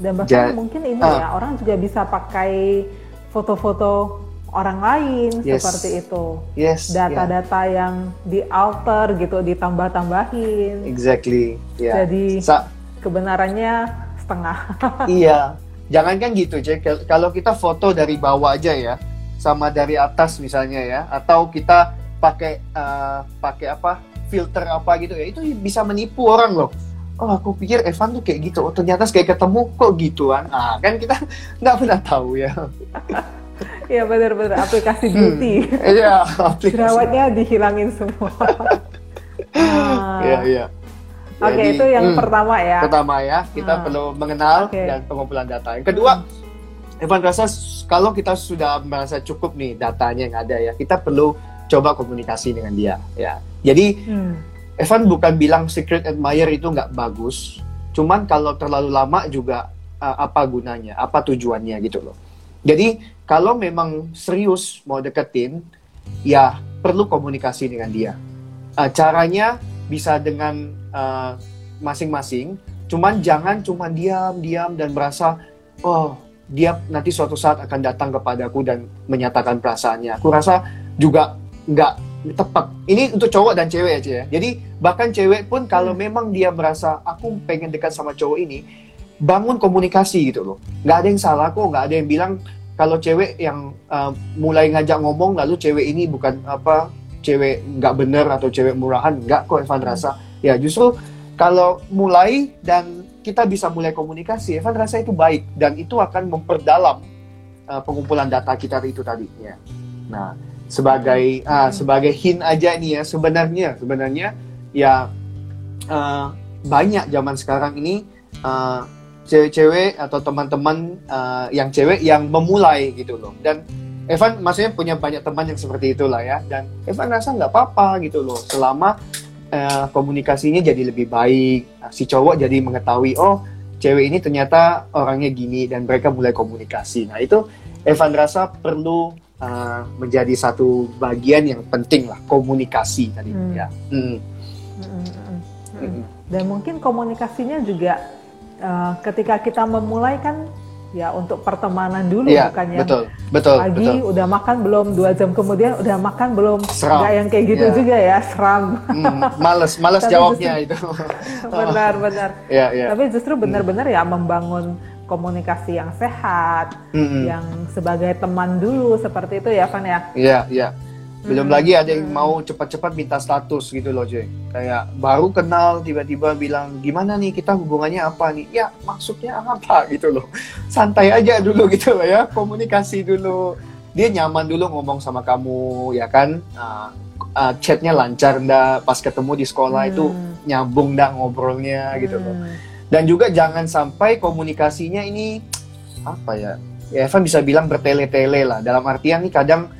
Dan bahkan Ja- mungkin ini Ah. ya orang juga bisa pakai foto-foto orang lain Yes. seperti itu. Yes. ya. Data-data yang di alter gitu ditambah-tambahin. Exactly. Ya. Jadi Sa- kebenarannya setengah. iya. Jangan kan gitu, Cek. Kal- Kalau kita foto dari bawah aja ya, sama dari atas misalnya ya, atau kita pakai uh, pakai apa filter apa gitu ya, itu bisa menipu orang loh. Oh, aku pikir Evan tuh kayak gitu. Oh, ternyata kayak ketemu kok gituan. Ah, kan kita nggak pernah tahu ya. Iya benar-benar aplikasi Hmm. beauty. Iya, aplikasi. Jerawatnya dihilangin semua. Ah, Iya, iya. Oke, itu yang hmm, pertama ya. Pertama ya, kita Ah. perlu mengenal Oke. dan pengumpulan data. Yang kedua, Evan rasa kalau kita sudah merasa cukup nih datanya yang ada ya, kita perlu coba komunikasi dengan dia ya. Jadi Hmm. Evan bukan bilang secret admirer itu nggak bagus, cuman kalau terlalu lama juga uh, apa gunanya, apa tujuannya gitu loh. Jadi kalau memang serius mau deketin, ya perlu komunikasi dengan dia. Uh, caranya bisa dengan uh, masing-masing, cuman jangan cuma diam-diam dan merasa oh dia nanti suatu saat akan datang kepadaku dan menyatakan perasaannya. Aku rasa juga nggak tepat. Ini untuk cowok dan cewek aja ya. Jadi bahkan cewek pun kalau memang dia merasa aku pengen dekat sama cowok ini, bangun komunikasi gitu loh. Nggak ada yang salah kok, nggak ada yang bilang kalau cewek yang uh, mulai ngajak ngomong lalu cewek ini bukan apa cewek nggak bener atau cewek murahan nggak kok Evan rasa ya justru kalau mulai dan kita bisa mulai komunikasi Evan rasa itu baik dan itu akan memperdalam uh, pengumpulan data kita itu tadi ya nah sebagai ah, sebagai hint aja nih ya sebenarnya sebenarnya ya uh, banyak zaman sekarang ini uh, cewek-cewek atau teman-teman uh, yang cewek yang memulai gitu loh. Dan Evan maksudnya punya banyak teman yang seperti itulah ya. Dan Evan rasa nggak apa-apa gitu loh. Selama uh, komunikasinya jadi lebih baik Nah, si cowok jadi mengetahui oh cewek ini ternyata orangnya gini dan mereka mulai komunikasi. Nah itu Evan rasa perlu uh, menjadi satu bagian yang penting lah komunikasi tadi Hmm. ya Hmm. Mm, mm, mm, mm. Mm. Dan mungkin komunikasinya juga eh, ketika kita memulai kan ya untuk pertemanan dulu Iya, bukan yang betul betul pagi betul udah makan belum dua jam kemudian udah makan belum nggak yang kayak gitu Iya. juga ya seram Hmm, males males jawabnya itu benar benar ya ya tapi justru benar-benar ya membangun komunikasi yang sehat Hmm, yang sebagai teman dulu seperti itu ya Van ya Iya, iya. Belum Hmm, lagi ada yang hmm. mau cepat-cepat minta status gitu loh, Joy. Kayak baru kenal tiba-tiba bilang gimana nih kita hubungannya apa nih? Ya maksudnya apa gitu loh. Santai aja dulu gitu loh ya, komunikasi dulu. Dia nyaman dulu ngomong sama kamu, ya kan? Nah, uh, chatnya lancar ndak? Pas ketemu di sekolah itu Hmm, nyambung ndak ngobrolnya gitu loh. hmm. Dan juga jangan sampai komunikasinya ini apa ya? Ya Evan bisa bilang bertele-tele lah. Dalam artian nih kadang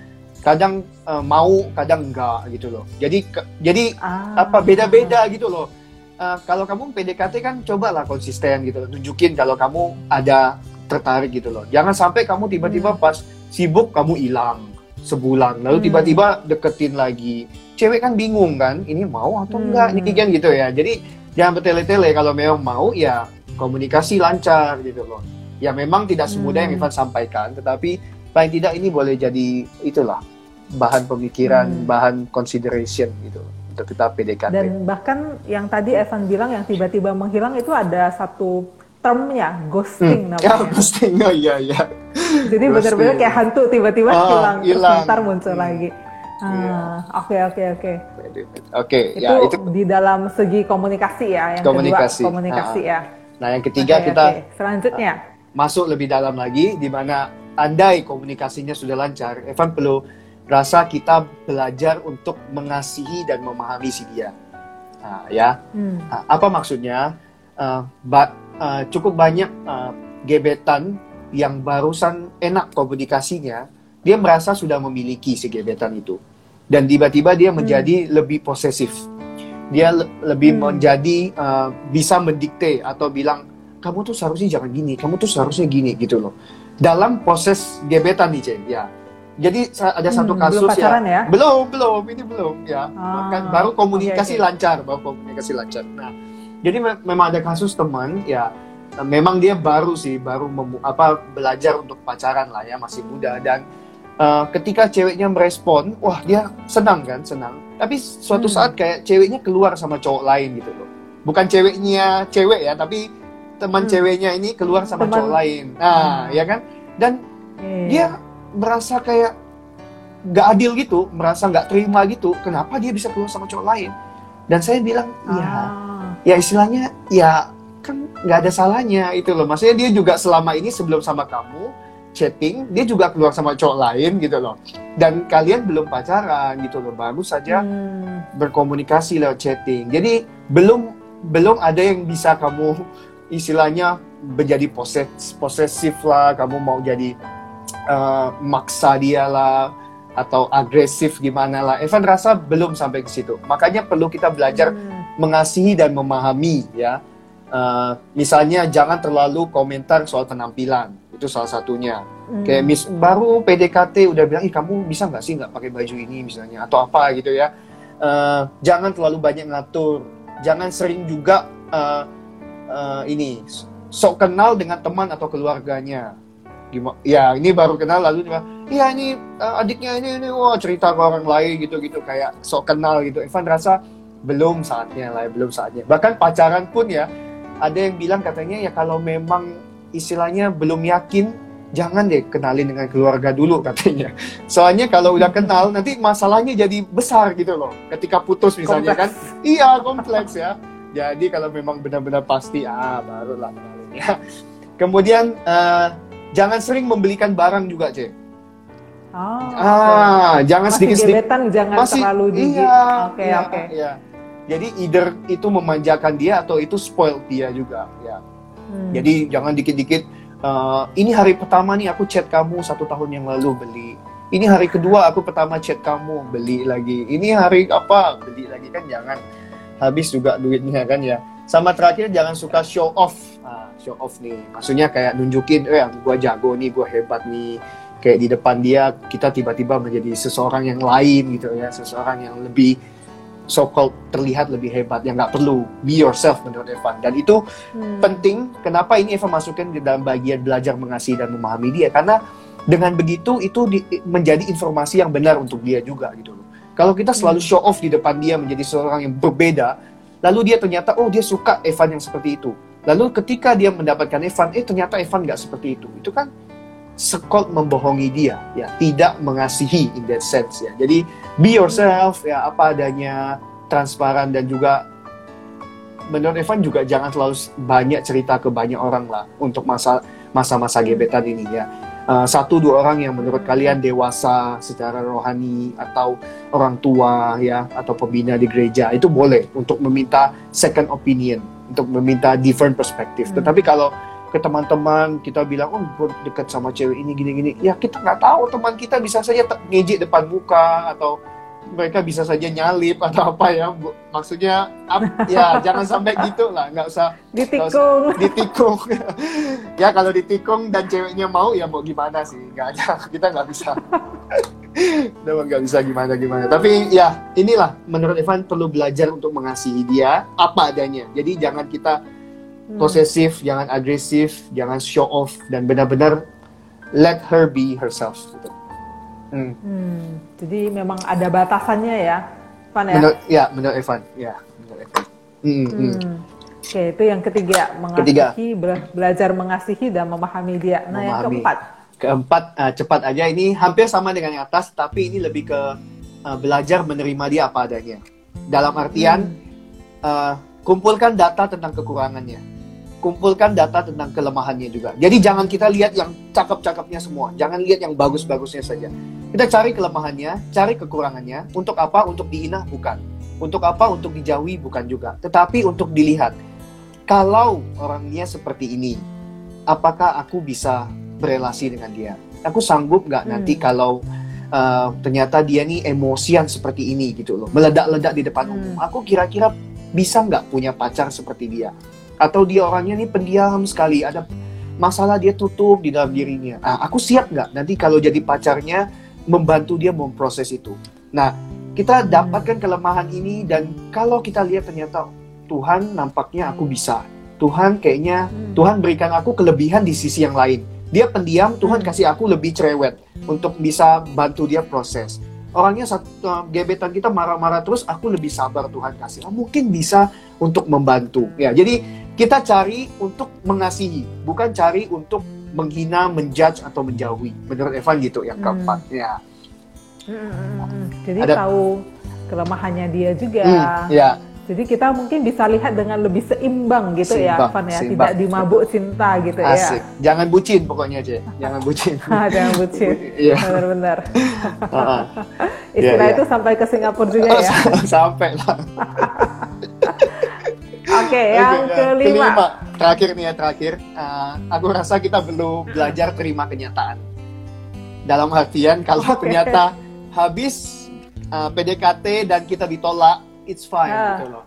kadang eh, mau, kadang enggak gitu loh. Jadi ke- jadi Ah. apa beda-beda gitu loh. Eh, kalau kamu PDKT kan cobalah konsisten gitu, tunjukin kalau kamu ada tertarik gitu loh. Jangan sampai kamu tiba-tiba pas sibuk kamu hilang sebulan, lalu Hmm. tiba-tiba deketin lagi. Cewek kan bingung kan, ini mau atau enggak, Hmm. ini kan gitu ya. Jadi jangan bertele-tele kalau memang mau ya komunikasi lancar gitu loh. Ya memang tidak semudah yang Hmm. Ivan sampaikan, tetapi paling tidak ini boleh jadi itulah bahan pemikiran, Hmm. bahan consideration gitu untuk kita PDKT. Dan bahkan yang tadi Evan bilang yang tiba-tiba menghilang itu ada satu termnya ghosting Hmm. Ya, namanya. ghosting. Oh, iya, iya. Jadi benar-benar kayak hantu tiba-tiba Ah, hilang hilang. bentar muncul Hmm. lagi. Iya. Ah, Oke oke oke. Oke, ya itu. di dalam segi komunikasi ya. Yang Komunikasi. kedua komunikasi ya. Nah, yang ketiga Oke, kita oke. selanjutnya. masuk lebih dalam lagi di mana andai komunikasinya sudah lancar, Evan perlu rasa kita belajar untuk mengasihi dan memahami si dia. Nah, ya, Hmm. Nah, apa maksudnya? Uh, ba- uh, cukup banyak uh, gebetan yang barusan enak komunikasinya, dia merasa sudah memiliki si gebetan itu, dan tiba-tiba dia menjadi lebih posesif. Dia le- lebih Hmm. menjadi uh, bisa mendikte atau bilang kamu tuh seharusnya jangan gini, kamu tuh seharusnya gini gitu loh. Dalam proses gebetan nih, Ceng, ya. Jadi ada satu Hmm, kasus belum pacaran ya? belum, belum, ini belum ya. Ah, baru komunikasi oke, oke. lancar, baru komunikasi lancar. Nah, jadi me- memang ada kasus teman ya memang dia baru sih, baru memu- apa belajar untuk pacaran lah ya, masih muda dan eh, ketika ceweknya merespon, wah dia senang kan, senang. Tapi suatu Hmm. saat kayak ceweknya keluar sama cowok lain gitu loh. Bukan ceweknya cewek ya, tapi teman Hmm. ceweknya ini keluar sama Teman- cowok lain. Nah, Hmm. ya kan? Dan Iya. dia merasa kayak nggak adil gitu, merasa nggak terima gitu. Kenapa dia bisa keluar sama cowok lain? Dan saya bilang, ya, Ah. ya istilahnya, ya kan nggak ada salahnya itu loh. Maksudnya dia juga selama ini sebelum sama kamu chatting, dia juga keluar sama cowok lain gitu loh. Dan kalian belum pacaran gitu loh, baru saja Hmm. berkomunikasi lewat chatting. Jadi belum belum ada yang bisa kamu istilahnya menjadi poses posesif lah, kamu mau jadi eh, maksa dia lah atau agresif gimana lah. Evan rasa belum sampai ke situ. Makanya perlu kita belajar Hmm. mengasihi dan memahami ya. Eh, misalnya jangan terlalu komentar soal penampilan. Itu salah satunya. Hmm. Kayak mis baru PDKT udah bilang, ih kamu bisa nggak sih nggak pakai baju ini misalnya atau apa gitu ya. Eh, jangan terlalu banyak ngatur. Jangan sering juga eh, eh, ini sok kenal dengan teman atau keluarganya. Gimana? Ya ini baru kenal lalu dia, iya ini eh, adiknya ini ini wah cerita ke orang lain gitu-gitu kayak sok kenal gitu. Evan rasa belum saatnya lah, belum saatnya. Bahkan pacaran pun ya ada yang bilang katanya ya kalau memang istilahnya belum yakin jangan deh kenalin dengan keluarga dulu katanya. Soalnya kalau udah kenal nanti masalahnya jadi besar gitu loh. Ketika putus misalnya kan. Iya, kompleks ya. Jadi kalau memang benar-benar pasti ah barulah kenalin ya. Kemudian eh, jangan sering membelikan barang juga, Cek. Oh, Ah, jangan Masih sedikit-sedikit gebetan jangan masih terlalu di iya, Oke, iya, oke. iya. Jadi either itu memanjakan dia atau itu spoil dia juga ya. Hmm. Jadi jangan dikit-dikit eh, ini hari pertama nih aku chat kamu satu tahun yang lalu beli. Ini hari kedua aku pertama chat kamu beli lagi. Ini hari apa beli lagi kan jangan habis juga duitnya kan ya. Sama terakhir jangan suka show off. Ah, show off nih. Maksudnya kayak nunjukin, eh gua jago nih, gua hebat nih. Kayak di depan dia kita tiba-tiba menjadi seseorang yang lain gitu ya, seseorang yang lebih so called terlihat lebih hebat yang nggak perlu be yourself menurut Evan dan itu Hmm. penting. Kenapa ini Eva masukkan di dalam bagian belajar mengasihi dan memahami dia? Karena dengan begitu itu di- menjadi informasi yang benar untuk dia juga gitu loh. Kalau kita selalu show off di depan dia menjadi seorang yang berbeda, lalu dia ternyata oh dia suka Evan yang seperti itu. Lalu ketika dia mendapatkan Evan, eh ternyata Evan nggak seperti itu. Itu kan sekol membohongi dia, ya tidak mengasihi in that sense ya. Jadi be yourself ya apa adanya, transparan dan juga menurut Evan juga jangan terlalu banyak cerita ke banyak orang lah untuk masa masa-masa gebetan ini ya. Uh, satu dua orang yang menurut kalian dewasa secara rohani atau orang tua ya atau pembina di gereja itu boleh untuk meminta second opinion untuk meminta different perspective. Hmm. Tetapi kalau ke teman-teman kita bilang oh gue dekat sama cewek ini gini-gini. Ya kita nggak tahu teman kita bisa saja ngejek depan muka atau mereka bisa saja nyalip atau apa ya Bu- maksudnya ya jangan sampai gitu lah nggak usah ditikung. ditikung. Ya kalau ditikung dan ceweknya mau ya mau gimana sih? Nggak ada kita nggak bisa. Memang nggak bisa gimana gimana. Tapi ya inilah menurut Evan perlu belajar untuk mengasihi dia apa adanya. Jadi jangan kita Hmm. posesif jangan agresif jangan show off dan benar-benar let her be herself gitu. Hmm. Hmm, Jadi memang ada batasannya ya, Van ya. Menurut ya menurut Evan ya menurut Evan Hmm, hmm. Hmm. Oke, itu yang ketiga, mengasihi, Ketiga. bela- belajar mengasihi dan memahami dia. Nah, yang Memahami. keempat, keempat eh, cepat aja ini hampir sama dengan yang atas tapi ini lebih ke eh, belajar menerima dia apa adanya dalam artian eh, kumpulkan data tentang kekurangannya kumpulkan data tentang kelemahannya juga jadi jangan kita lihat yang cakep-cakepnya semua jangan lihat yang bagus-bagusnya saja Kita cari kelemahannya, cari kekurangannya. Untuk apa? Untuk dihina? Bukan. Untuk apa? Untuk dijauhi? Bukan juga. Tetapi untuk dilihat. Kalau orangnya seperti ini, apakah aku bisa berelasi dengan dia? Aku sanggup nggak Hmm. nanti kalau uh, ternyata dia nih emosian seperti ini gitu loh, meledak-ledak di depan Hmm. umum. Aku kira-kira bisa nggak punya pacar seperti dia? Atau dia orangnya nih pendiam sekali, ada masalah dia tutup di dalam dirinya. Nah, aku siap nggak nanti kalau jadi pacarnya membantu dia memproses itu. Nah, kita dapatkan kelemahan ini dan kalau kita lihat ternyata Tuhan nampaknya aku bisa. Tuhan kayaknya Hmm. Tuhan berikan aku kelebihan di sisi yang lain. Dia pendiam, Tuhan Hmm. kasih aku lebih cerewet untuk bisa bantu dia proses. Orangnya satu uh, gebetan kita marah-marah terus, aku lebih sabar Tuhan kasih. Oh, mungkin bisa untuk membantu. Ya, jadi kita cari untuk mengasihi, bukan cari untuk menghina, menjudge atau menjauhi. Menurut Evan gitu yang Hmm. keempat. Ya. Mm, mm, mm, mm. Jadi Ada- tahu kelemahannya dia juga. Hmm, ya. Jadi kita mungkin bisa lihat dengan lebih seimbang gitu ya, Seimbang, Van ya, seimbang. tidak dimabuk cinta gitu Asik. ya. Jangan bucin pokoknya, C. Jangan bucin. Jangan bucin. Iya. Benar-benar. Heeh. Istilah Iya, iya. itu sampai ke Singapura juga ya. Sampai lah. Oke, yang ya. kelima. Terakhir nih ya, terakhir. Uh, aku rasa kita perlu belajar terima kenyataan. Dalam artian, kalau Oke. ternyata habis uh, PDKT dan kita ditolak, it's fine Ah. gitu loh.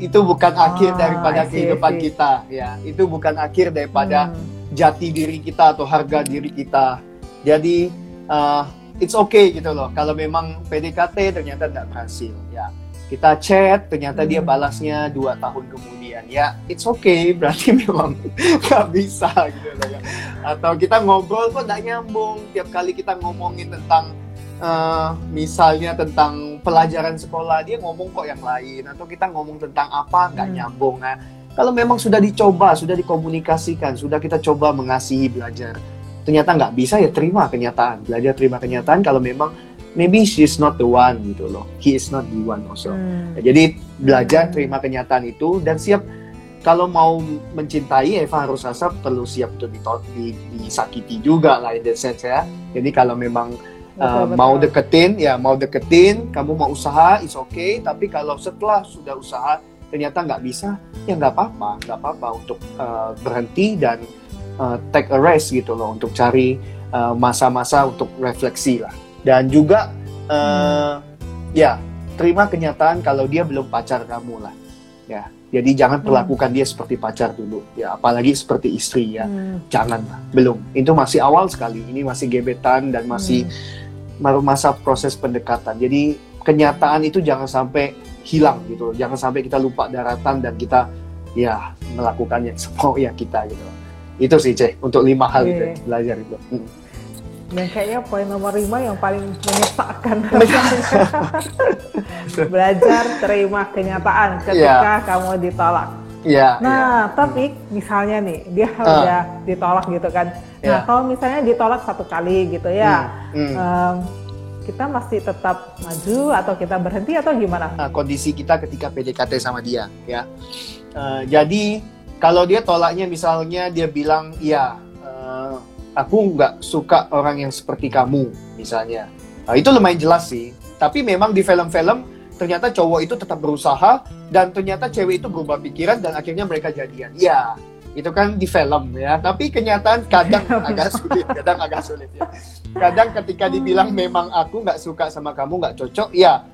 Itu bukan akhir Ah, daripada see, kehidupan see. kita, ya. Itu bukan akhir daripada Hmm. jati diri kita atau harga diri kita. Jadi uh, it's okay gitu loh. Kalau memang PDKT ternyata tidak berhasil, ya kita chat ternyata dia Hmm. balasnya dua tahun kemudian, ya it's okay. Berarti memang nggak bisa gitu loh ya. Atau kita ngobrol kok nggak nyambung. Tiap kali kita ngomongin tentang uh, misalnya tentang pelajaran sekolah dia ngomong kok yang lain atau kita ngomong tentang apa nggak Hmm. nyambung nah kalau memang sudah dicoba, sudah dikomunikasikan, sudah kita coba mengasihi belajar, ternyata nggak bisa ya terima kenyataan, belajar terima kenyataan kalau memang maybe she's not the one gitu loh, he is not the one also. Hmm. Jadi belajar Hmm. terima kenyataan itu dan siap kalau mau mencintai Eva harus rasa perlu siap untuk di- disakiti juga lah in that sense ya. Jadi kalau memang Betul, uh, betul. mau deketin ya mau deketin, kamu mau usaha is okay. Tapi kalau setelah sudah usaha ternyata nggak bisa ya nggak apa-apa, nggak apa-apa untuk uh, berhenti dan uh, take a rest gitu loh untuk cari uh, masa-masa untuk refleksi lah. Dan juga uh, ya terima kenyataan kalau dia belum pacar kamu lah. Ya, jadi jangan Hmm. perlakukan dia seperti pacar dulu. Ya, apalagi seperti istri ya. Hmm. Jangan belum. Itu masih awal sekali. Ini masih gebetan dan masih Hmm. baru masa proses pendekatan. Jadi kenyataan itu jangan sampai hilang gitu. loh. Jangan sampai kita lupa daratan dan kita ya melakukannya semua ya kita gitu. Itu sih cek untuk lima hal Oke. itu belajar itu. Hmm. Dan kayaknya poin nomor lima yang paling menyesakkan. Belajar terima kenyataan ketika kamu ditolak. Iya. Nah, tapi misalnya nih, dia Ah. udah ditolak gitu kan. Nah, Ya. kalau misalnya ditolak satu kali gitu ya, Hmm. em, kita masih tetap maju atau kita berhenti atau gimana? Nah, kondisi kita ketika PDKT sama dia ya. Eh, jadi kalau dia tolaknya misalnya dia bilang iya aku nggak suka orang yang seperti kamu misalnya. Nah, itu lumayan jelas sih. Tapi memang di film-film ternyata cowok itu tetap berusaha dan ternyata cewek itu berubah pikiran dan akhirnya mereka jadian. Iya, itu kan di film ya. Tapi kenyataan kadang agak sulit, kadang agak sulit ya. Kadang ketika dibilang memang aku nggak suka sama kamu nggak cocok, ya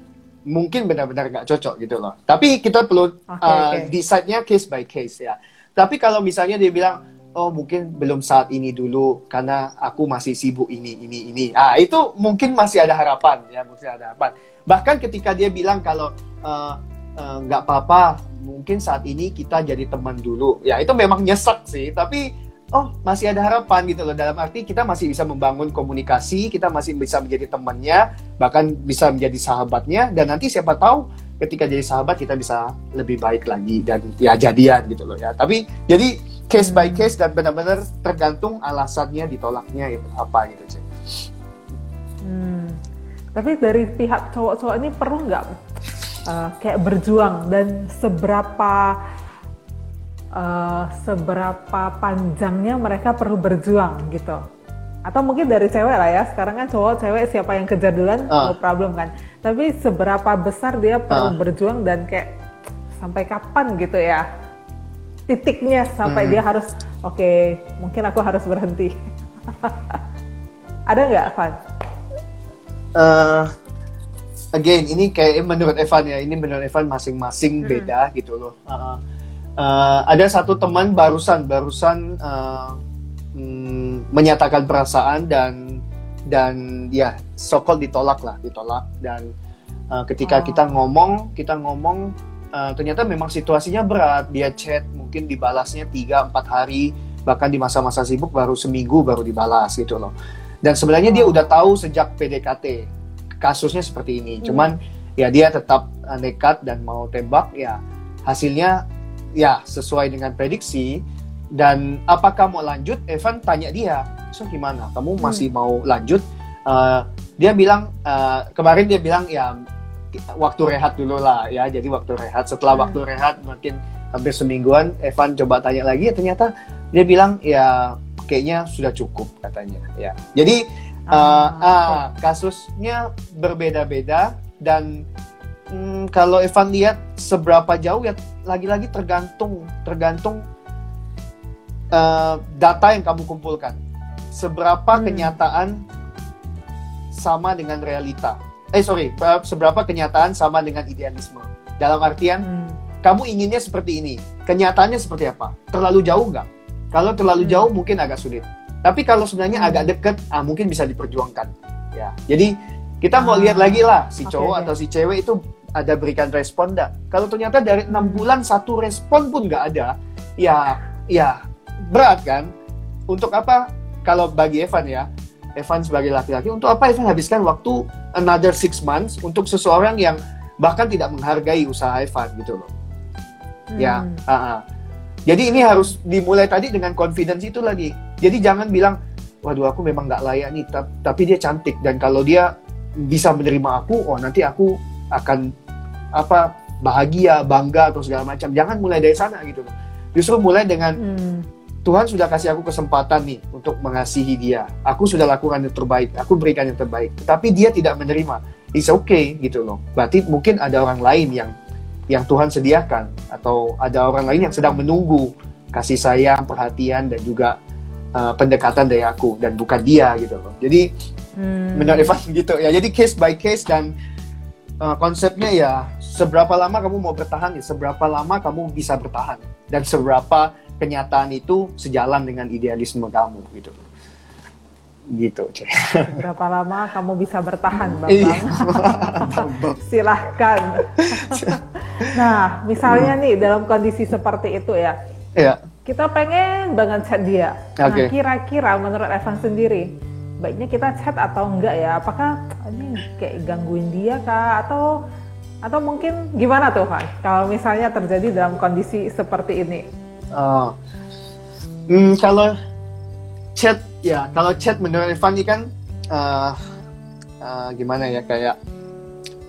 mungkin benar-benar nggak cocok gitu loh. Tapi kita perlu Oke, uh, oke. decide-nya case by case ya. Tapi kalau misalnya dia bilang, oh mungkin belum saat ini dulu karena aku masih sibuk ini, ini, ini. Ah itu mungkin masih ada harapan ya, masih ada harapan. Bahkan ketika dia bilang kalau uh, uh, nggak apa-apa, mungkin saat ini kita jadi teman dulu. Ya itu memang nyesek sih, tapi oh masih ada harapan gitu loh. Dalam arti kita masih bisa membangun komunikasi, kita masih bisa menjadi temannya, bahkan bisa menjadi sahabatnya. Dan nanti siapa tahu ketika jadi sahabat kita bisa lebih baik lagi dan ya jadian gitu loh ya. Tapi jadi case by case dan benar-benar tergantung alasannya ditolaknya itu apa gitu sih. Hmm. Tapi dari pihak cowok-cowok ini perlu nggak uh, kayak berjuang dan seberapa uh, seberapa panjangnya mereka perlu berjuang gitu? atau mungkin dari cewek lah ya sekarang kan cowok cewek siapa yang kejar duluan Ah. no problem kan tapi seberapa besar dia perlu Ah. berjuang dan kayak sampai kapan gitu ya titiknya sampai Hmm. dia harus oke mungkin aku harus berhenti ada nggak Van? Eh, again ini kayak menurut Evan ya ini menurut Evan masing-masing Hmm. beda gitu loh Uh, uh, ada satu teman barusan barusan uh, mm, menyatakan perasaan dan dan ya sokol ditolak lah ditolak dan uh, ketika Oh. kita ngomong kita ngomong uh, ternyata memang situasinya berat. Dia chat mungkin dibalasnya 3-4 hari. Bahkan di masa-masa sibuk baru seminggu baru dibalas gitu loh. Dan sebenarnya dia Oh. udah tahu sejak PDKT kasusnya seperti ini. Hmm. Cuman ya dia tetap uh, nekat dan mau tembak ya. Hasilnya ya sesuai dengan prediksi. Dan apakah mau lanjut? Evan tanya dia so gimana? Kamu masih mau lanjut? Uh, dia bilang uh, kemarin dia bilang ya waktu rehat dulu lah ya. Jadi waktu rehat. Setelah Hmm. waktu rehat mungkin hampir semingguan Evan coba tanya lagi ternyata dia bilang ya kayaknya sudah cukup katanya ya. Jadi Uh, Ah, ah, kasusnya berbeda-beda dan mm, kalau Evan lihat seberapa jauh ya lagi-lagi tergantung tergantung uh, data yang kamu kumpulkan. Seberapa Hmm. kenyataan sama dengan realita eh sorry uh, seberapa kenyataan sama dengan idealisme dalam artian Hmm. kamu inginnya seperti ini kenyataannya seperti apa terlalu jauh nggak kalau terlalu Hmm. jauh mungkin agak sulit tapi kalau sebenarnya Hmm. agak deket ah mungkin bisa diperjuangkan ya jadi kita mau Ah, lihat lagi lah si cowok oke. atau si cewek itu ada berikan respon nggak kalau ternyata dari enam Hmm. bulan satu respon pun nggak ada ya ya berat kan untuk apa kalau bagi Evan ya Evan sebagai laki-laki untuk apa Evan habiskan waktu another six months untuk seseorang yang bahkan tidak menghargai usaha Evan gitu loh Ya, Hmm. ah, ah. jadi ini harus dimulai tadi dengan confidence itu lagi. Jadi jangan bilang, waduh aku memang nggak layak nih, ta- tapi dia cantik dan kalau dia bisa menerima aku, oh nanti aku akan apa bahagia, bangga atau segala macam. Jangan mulai dari sana gitu loh. Justru mulai dengan Hmm. Tuhan sudah kasih aku kesempatan nih untuk mengasihi dia. Aku sudah lakukan yang terbaik, aku berikan yang terbaik. Tetapi dia tidak menerima. It's okay gitu loh. Berarti mungkin ada orang lain yang yang Tuhan sediakan atau ada orang lain yang sedang menunggu kasih sayang, perhatian dan juga uh, pendekatan dari aku dan bukan dia gitu loh. Jadi Hmm. menurut Evan gitu ya. Jadi case by case dan uh, konsepnya ya seberapa lama kamu mau bertahan ya seberapa lama kamu bisa bertahan dan seberapa kenyataan itu sejalan dengan idealisme kamu gitu. Gitu, Cek. Berapa lama kamu bisa bertahan, Iya. Bambang? Silahkan. nah, misalnya nih dalam kondisi seperti itu ya, ya. kita pengen banget chat dia. Nah, Oke. kira-kira menurut Evan sendiri, baiknya kita chat atau enggak ya? Apakah ini kayak gangguin dia kah? Atau atau mungkin gimana tuh, Van? Kalau misalnya terjadi dalam kondisi seperti ini? Oh. Hmm, kalau chat ya, kalau chat menurut Evan ini kan uh, uh, gimana ya kayak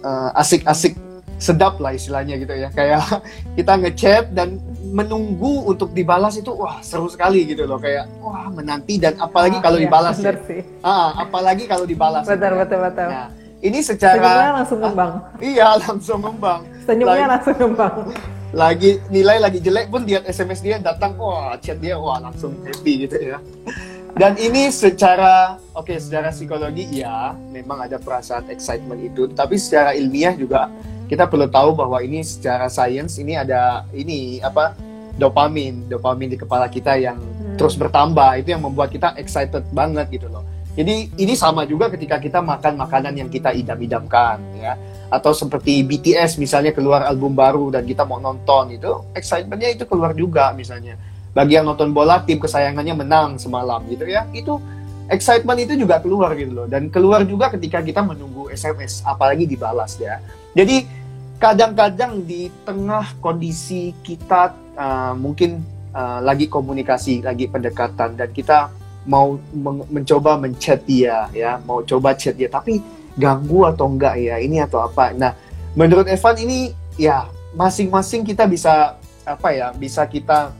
uh, asik-asik sedap lah istilahnya gitu ya. Kayak kita ngechat dan menunggu untuk dibalas itu wah seru sekali gitu loh kayak wah menanti dan apalagi Ah, kalau iya, dibalas ya. sih. Ah, apalagi kalau dibalas. gitu Betul, ya. betul, betul. Nah, ini Senyumnya secara langsung ngembang. iya langsung ngembang. Senyumnya langsung ngembang. lagi nilai lagi jelek pun lihat SMS dia datang wah chat dia wah langsung happy gitu ya. Dan ini secara oke secara psikologi ya memang ada perasaan excitement itu. Tapi secara ilmiah juga kita perlu tahu bahwa ini secara sains ini ada ini apa dopamin dopamin di kepala kita yang Hmm. terus bertambah. Itu yang membuat kita excited banget gitu loh. Jadi ini sama juga ketika kita makan makanan yang kita idam-idamkan ya atau seperti BTS misalnya keluar album baru dan kita mau nonton itu excitementnya itu keluar juga misalnya. Bagi yang nonton bola tim kesayangannya menang semalam gitu ya. Itu excitement itu juga keluar gitu loh. Dan keluar juga ketika kita menunggu SMS apalagi dibalas ya. Jadi kadang-kadang di tengah kondisi kita uh, mungkin uh, lagi komunikasi lagi pendekatan dan kita mau meng- mencoba menchat dia ya. Mau coba chat dia. Tapi ganggu atau enggak ya ini atau apa nah menurut Evan ini ya masing-masing kita bisa apa ya bisa kita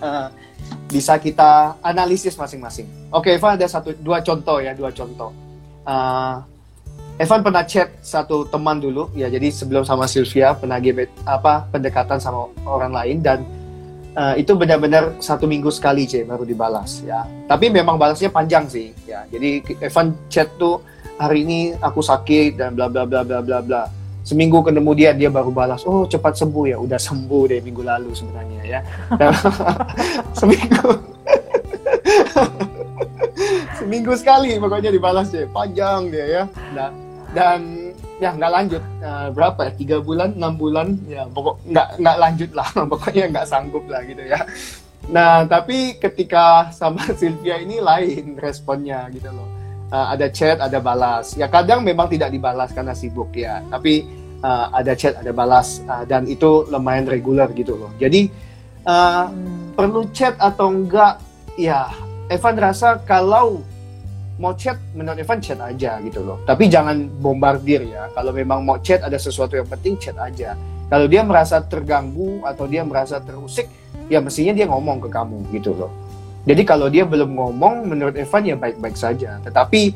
eh, bisa kita analisis masing-masing Oke, Evan ada satu dua contoh ya, dua contoh. Uh, Evan pernah chat satu teman dulu, ya jadi sebelum sama Sylvia pernah gebet apa pendekatan sama orang lain dan uh, itu benar-benar satu minggu sekali c baru dibalas ya. Tapi memang balasnya panjang sih ya. Jadi Evan chat tuh hari ini aku sakit dan bla bla bla bla bla bla. Seminggu kemudian dia baru balas, oh cepat sembuh. Ya, udah sembuh deh minggu lalu sebenarnya ya. seminggu seminggu sekali pokoknya dibalas deh panjang dia ya. Nah, dan ya nggak lanjut. Uh, berapa ya? Tiga bulan enam bulan ya pokok nggak nggak lanjut lah. Pokoknya nggak sanggup lah gitu ya. Nah tapi ketika sama Sylvia ini lain responnya gitu loh uh, ada chat ada balas. Ya kadang memang tidak dibalas karena sibuk ya. Tapi uh, ada chat ada balas. Uh, dan itu lumayan reguler gitu loh. Jadi uh, hmm. perlu chat atau enggak? Ya Evan rasa kalau mau chat menurut Evan chat aja gitu loh. Tapi jangan bombardir ya. Kalau memang mau chat ada sesuatu yang penting chat aja. Kalau dia merasa terganggu atau dia merasa terusik ya mestinya dia ngomong ke kamu gitu loh jadi kalau dia belum ngomong menurut Evan ya baik-baik saja tetapi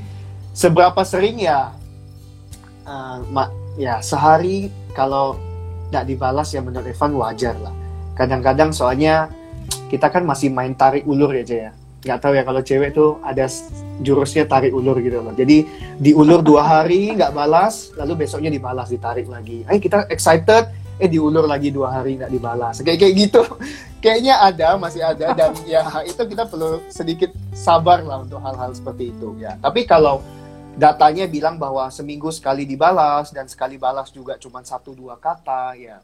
seberapa sering ya uh, mak ya sehari kalau tidak dibalas ya menurut Evan wajar lah kadang-kadang soalnya kita kan masih main tarik ulur ya ya nggak tahu ya kalau cewek tuh ada jurusnya tarik ulur gitu loh. Jadi diulur dua hari nggak balas, lalu besoknya dibalas ditarik lagi. Eh kita excited, eh diulur lagi dua hari nggak dibalas. Kayak kayak gitu. Kayaknya ada, masih ada dan ya itu kita perlu sedikit sabar lah untuk hal-hal seperti itu ya. Tapi kalau datanya bilang bahwa seminggu sekali dibalas dan sekali balas juga cuma satu dua kata ya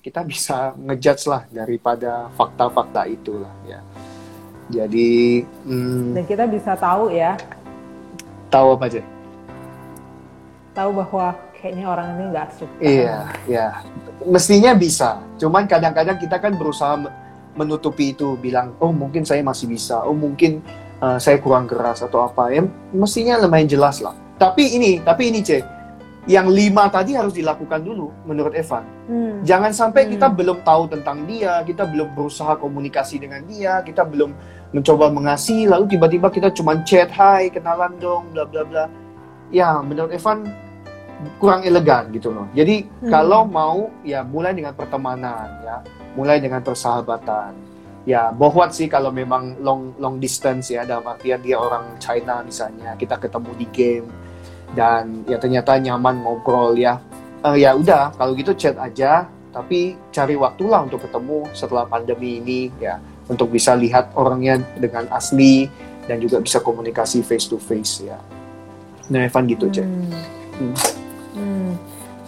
kita bisa ngejudge lah daripada fakta-fakta itulah ya. Jadi hmm, dan kita bisa tahu ya. Tahu apa aja? Tahu bahwa kayaknya orang ini nggak suka. Iya, iya. Mestinya bisa. Cuman kadang-kadang kita kan berusaha menutupi itu, bilang, oh mungkin saya masih bisa, oh mungkin uh, saya kurang keras atau apa. Ya, mestinya lumayan jelas lah. Tapi ini, tapi ini cek yang lima tadi harus dilakukan dulu menurut Evan. Hmm. Jangan sampai hmm. kita belum tahu tentang dia, kita belum berusaha komunikasi dengan dia, kita belum mencoba mengasihi, lalu tiba-tiba kita cuma chat, hai, kenalan dong, bla bla bla. Ya, menurut Evan kurang elegan gitu loh. Jadi hmm. kalau mau ya mulai dengan pertemanan ya, mulai dengan persahabatan. Ya, bohwat sih kalau memang long long distance ya dalam artian dia orang China misalnya, kita ketemu di game dan ya ternyata nyaman ngobrol ya uh, ya udah kalau gitu chat aja tapi cari waktulah untuk ketemu setelah pandemi ini ya untuk bisa lihat orangnya dengan asli dan juga bisa komunikasi face to face ya nah Evan gitu cek hmm. hmm. hmm.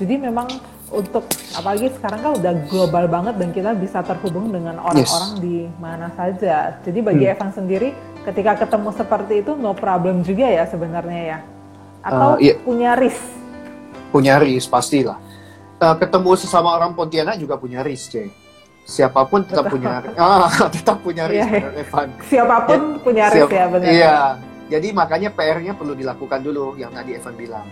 Jadi memang untuk apalagi sekarang kan udah global banget dan kita bisa terhubung dengan orang-orang yes. di mana saja. Jadi bagi hmm. Evan sendiri ketika ketemu seperti itu no problem juga ya sebenarnya ya atau uh, iya. punya risk? Punya risk pastilah. Uh, ketemu sesama orang Pontianak juga punya risk, Cek. Siapa pun tetap Betul. punya ah, tetap punya risk, yeah. Iya. Evan. Siapa pun ya, punya risk siap, ya benar. Iya. Jadi makanya PR-nya perlu dilakukan dulu yang tadi Evan bilang.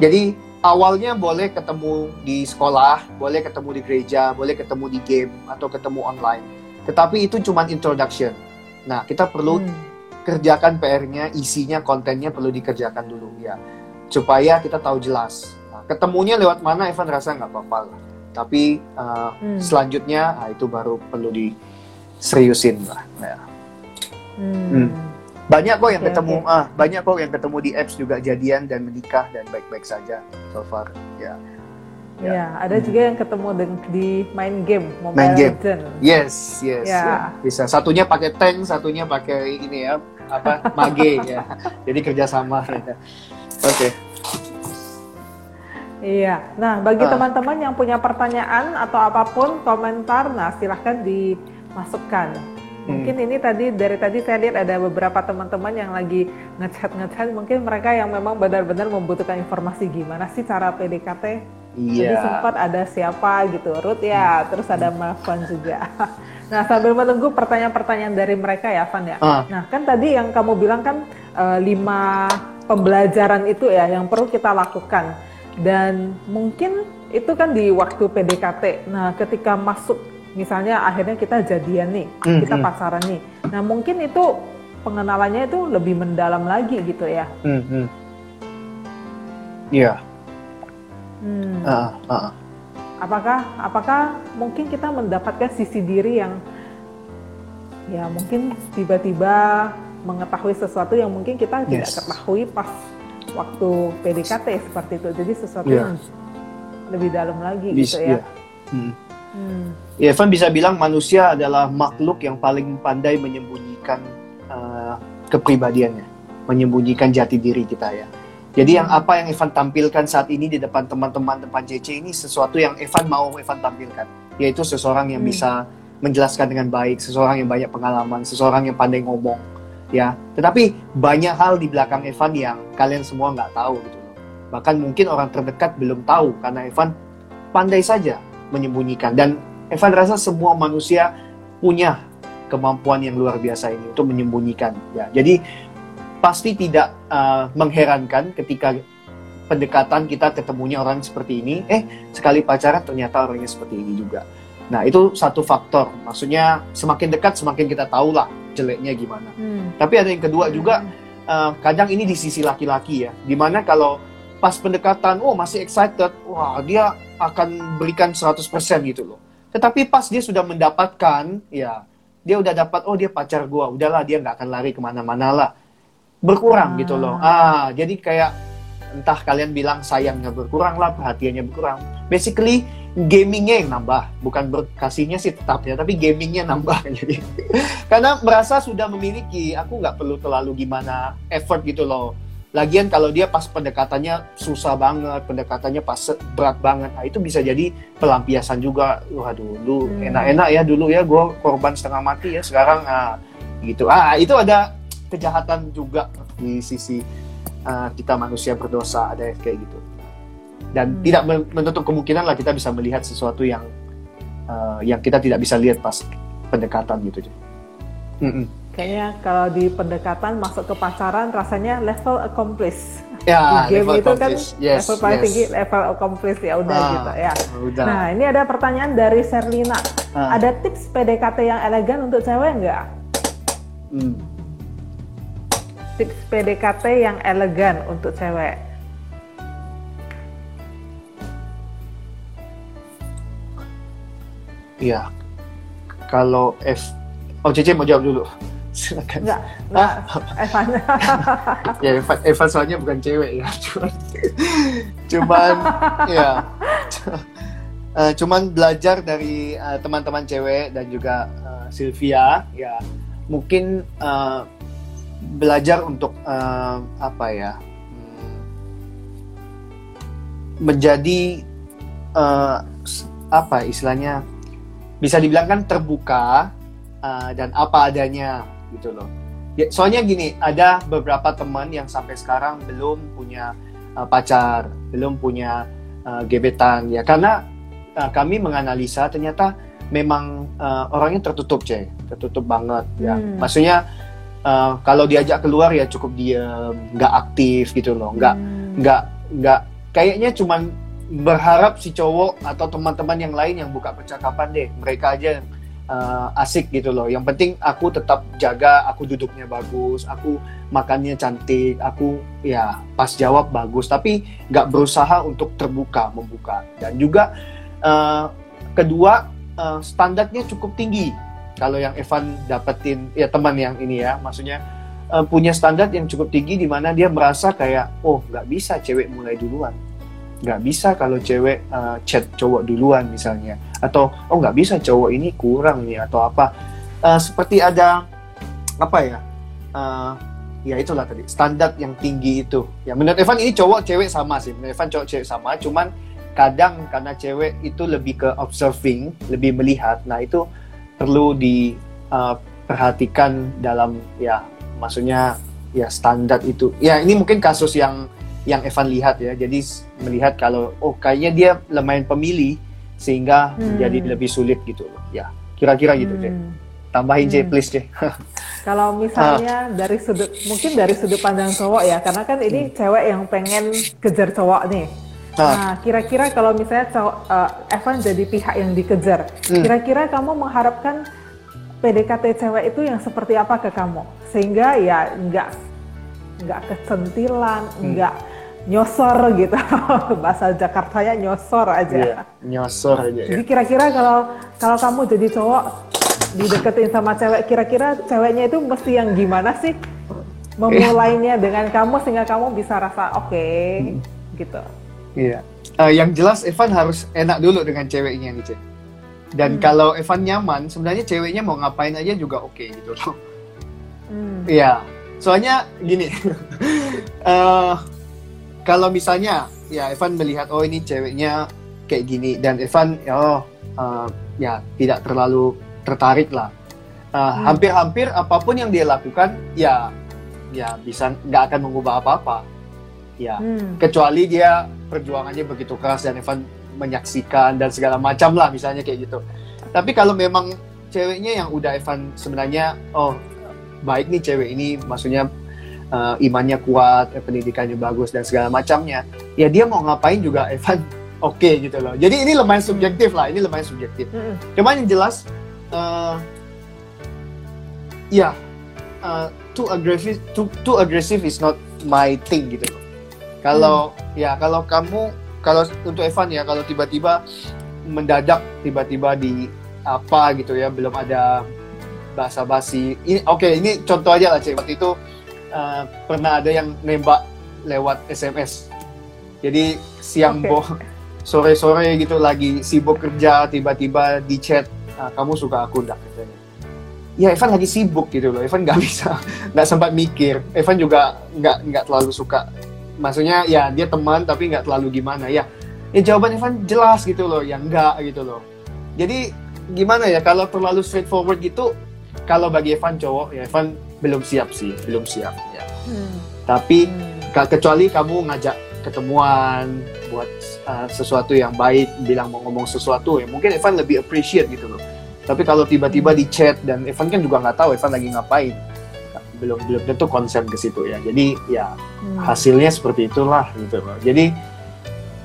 Jadi awalnya boleh ketemu di sekolah, boleh ketemu di gereja, boleh ketemu di game atau ketemu online. Tetapi itu cuma introduction. Nah, kita perlu hmm kerjakan PR-nya, isinya, kontennya perlu dikerjakan dulu ya, supaya kita tahu jelas. Nah, ketemunya lewat mana, Evan rasa nggak apa-apa lah. Tapi uh, hmm. selanjutnya, nah, itu baru perlu diseriusin lah. Ya. Hmm. Hmm. Banyak kok yang okay, ketemu, okay. ah banyak kok yang ketemu di apps juga jadian dan menikah dan baik-baik saja so far. Ya. Ya, ya ada hmm. juga yang ketemu di main game Mobile main game. Legend. Yes, yes. Ya. ya. Bisa. Satunya pakai tank, satunya pakai ini ya, apa? Mage ya. Jadi kerjasama. Ya. Oke. Okay. Iya. Nah, bagi ah. teman-teman uh. yang punya pertanyaan atau apa pun komentar, nah silahkan dimasukkan. Hmm. Mungkin ini tadi dari tadi saya lihat ada beberapa teman-teman yang lagi ngechat ngechat. Mungkin mereka yang memang benar-benar membutuhkan informasi gimana sih cara PDKT Iya. Jadi sempat ada siapa gitu, Ruth ya, hmm. terus ada Marvan juga. Nah sambil menunggu pertanyaan-pertanyaan dari mereka ya, Van ya. Uh. Nah kan tadi yang kamu bilang kan uh, lima pembelajaran itu ya yang perlu kita lakukan dan mungkin itu kan di waktu PDKT. Nah ketika masuk misalnya akhirnya kita jadian nih, hmm, kita hmm. pacaran nih. Nah mungkin itu pengenalannya itu lebih mendalam lagi gitu ya. Hmm, hmm. Iya. Hmm. Ah, ah. Apakah apakah mungkin kita mendapatkan sisi diri yang ya mungkin tiba-tiba mengetahui sesuatu yang mungkin kita tidak Yes. ketahui pas waktu PDKT seperti itu. Jadi sesuatu Iya. yang lebih dalam lagi Bisa, gitu ya. iya. Hmm. Hmm. Ya, Evan bisa bilang manusia adalah makhluk yang paling pandai menyembunyikan uh, kepribadiannya, menyembunyikan jati diri kita ya. Jadi yang apa yang Evan tampilkan saat ini di depan teman-teman depan JC ini sesuatu yang Evan mau Evan tampilkan, yaitu seseorang yang Hmm. bisa menjelaskan dengan baik, seseorang yang banyak pengalaman, seseorang yang pandai ngomong, ya. Tetapi banyak hal di belakang Evan yang kalian semua nggak tahu gitu loh. Bahkan mungkin orang terdekat belum tahu karena Evan pandai saja menyembunyikan dan Evan rasa semua manusia punya kemampuan yang luar biasa ini untuk menyembunyikan ya. Jadi pasti tidak uh, mengherankan ketika pendekatan kita ketemunya orang seperti ini, eh sekali pacaran ternyata orangnya seperti ini juga. Nah itu satu faktor, maksudnya semakin dekat semakin kita tahu lah jeleknya gimana. Hmm. Tapi ada yang kedua juga, uh, kadang ini di sisi laki-laki ya, di mana kalau pas pendekatan, oh masih excited, wah dia akan berikan 100% gitu loh. Tetapi pas dia sudah mendapatkan, ya dia udah dapat, oh dia pacar gua, udahlah dia nggak akan lari ke mana-mana lah. Berkurang Ah. gitu loh. Ah, jadi kayak entah kalian bilang sayangnya berkurang lah, perhatiannya berkurang. Basically gamingnya yang nambah, bukan berkasihnya sih tetap ya, tapi gamingnya nambah jadi. Karena merasa sudah memiliki, aku nggak perlu terlalu gimana effort gitu loh. Lagian kalau dia pas pendekatannya susah banget, pendekatannya pas berat banget, nah itu bisa jadi pelampiasan juga. Waduh, dulu Hmm. enak-enak ya dulu ya, gue korban setengah mati ya, sekarang ah, gitu. Ah, itu ada kejahatan juga di sisi ah, kita manusia berdosa, ada yang kayak gitu. Dan Hmm. tidak men- menutup kemungkinan lah kita bisa melihat sesuatu yang ah, yang kita tidak bisa lihat pas pendekatan gitu. Mm-mm. Kayaknya kalau di pendekatan masuk ke pacaran rasanya level accomplished. Ya, di game level itu kan. Yes, level paling yes. tinggi level accomplished ya udah Ah, gitu ya. Udah. Nah ini ada pertanyaan dari Serlina. Ah. Ada tips PDKT yang elegan untuk cewek nggak? Hmm. Tips PDKT yang elegan untuk cewek. Iya. Kalau F Oh, Cece mau jawab dulu. Silakan. Enggak, enggak, Evan. Ya, Eva, Eva soalnya bukan cewek ya. Cuman, cuman ya. Eh, cuman belajar dari eh, teman-teman cewek dan juga eh, Sylvia ya mungkin eh, belajar untuk eh, apa ya hmm, menjadi eh, s- apa istilahnya bisa dibilang kan terbuka uh, dan apa adanya gitu loh. Ya, soalnya gini, ada beberapa teman yang sampai sekarang belum punya uh, pacar, belum punya uh, gebetan ya karena uh, kami menganalisa ternyata memang uh, orangnya tertutup, cek, tertutup banget ya. Hmm. Maksudnya uh, kalau diajak keluar ya cukup diam, nggak aktif gitu loh, nggak Hmm. nggak nggak kayaknya cuman berharap si cowok atau teman-teman yang lain yang buka percakapan deh mereka aja yang uh, asik gitu loh. Yang penting aku tetap jaga aku duduknya bagus aku makannya cantik aku ya pas jawab bagus. Tapi nggak berusaha untuk terbuka membuka. Dan juga uh, kedua uh, standarnya cukup tinggi. Kalau yang Evan dapetin ya teman yang ini ya maksudnya uh, punya standar yang cukup tinggi di mana dia merasa kayak oh nggak bisa cewek mulai duluan nggak bisa kalau cewek uh, chat cowok duluan misalnya. Atau oh nggak bisa cowok ini kurang nih atau apa. Uh, seperti ada apa ya uh, ya itulah tadi standar yang tinggi itu. Ya menurut Evan ini cowok cewek sama sih. Menurut Evan cowok cewek sama. Cuman kadang karena cewek itu lebih ke observing lebih melihat. Nah itu perlu diperhatikan dalam ya maksudnya ya standar itu. Ya ini mungkin kasus yang yang Evan lihat ya jadi melihat kalau oh kayaknya dia lumayan pemilih sehingga Hmm. jadi lebih sulit gitu loh ya kira-kira gitu deh Hmm. tambahin C Hmm. please deh Kalau misalnya dari sudut mungkin dari sudut pandang cowok ya, karena kan ini cewek yang pengen kejar cowok nih. Ah. Nah, kira-kira kalau misalnya cowok eh, Evan jadi pihak yang dikejar, Hmm. kira-kira kamu mengharapkan PDKT cewek itu yang seperti apa ke kamu sehingga ya nggak nggak kecentilan, Hmm. Nyosor gitu bahasa Jakartanya nyosor aja. Iya, nyosor aja ya. Jadi kira-kira kalau kalau kamu jadi cowok dideketin sama cewek, kira-kira ceweknya itu mesti yang gimana sih memulainya dengan kamu sehingga kamu bisa rasa oke gitu. Iya. Eh, yang jelas Evan harus enak dulu dengan ceweknya nih, Cek. Dan Hmm. kalau Evan nyaman, sebenarnya ceweknya mau ngapain aja juga oke gitu loh. Hmm. Iya. Soalnya gini. eh kalau misalnya ya Evan melihat oh ini ceweknya kayak gini dan Evan oh eh, ya tidak terlalu tertarik lah. Hmm. Hampir-hampir apa pun yang dia lakukan ya ya bisa nggak akan mengubah apa-apa. Ya Hmm. kecuali dia perjuangannya begitu keras dan Evan menyaksikan dan segala macam lah misalnya kayak gitu. Tapi kalau memang ceweknya yang udah Evan sebenarnya oh baik nih cewek ini maksudnya uh, imannya kuat, eh, pendidikannya bagus dan segala macamnya, ya dia mau ngapain juga Evan oke gitu loh. Jadi ini lumayan subjektif lah, ini lumayan subjektif. Mm-mm. Cuman yang jelas, uh, ya uh, too aggressive, too, too aggressive is not my thing gitu loh. Kalau ya kalau kamu kalau untuk Evan ya kalau tiba-tiba mendadak tiba-tiba di apa gitu ya belum ada basa-basi. Ini oke ini contoh aja lah cewek waktu itu uh, pernah ada yang nembak lewat SMS. Jadi siang Oke. boh sore-sore gitu lagi sibuk kerja tiba-tiba di chat "Ah, kamu suka aku enggak katanya. Ya Evan lagi sibuk gitu loh. Evan nggak bisa nggak sempat mikir. Evan juga nggak nggak terlalu suka. Maksudnya ya dia teman tapi nggak terlalu gimana ya. Ya jawaban Evan jelas gitu loh, ya enggak gitu loh. Jadi gimana ya kalau terlalu straightforward gitu kalau bagi Evan cowok ya Evan belum siap sih, belum siap ya. Hmm. Tapi Hmm. Kecuali kamu ngajak ketemuan buat uh, sesuatu yang baik bilang mau ngomong sesuatu ya mungkin Evan lebih appreciate gitu loh tapi kalau tiba-tiba di chat dan Evan kan juga nggak tahu Evan lagi ngapain belum belum tentu konsen ke situ ya jadi ya Hmm. hasilnya seperti itulah gitu loh jadi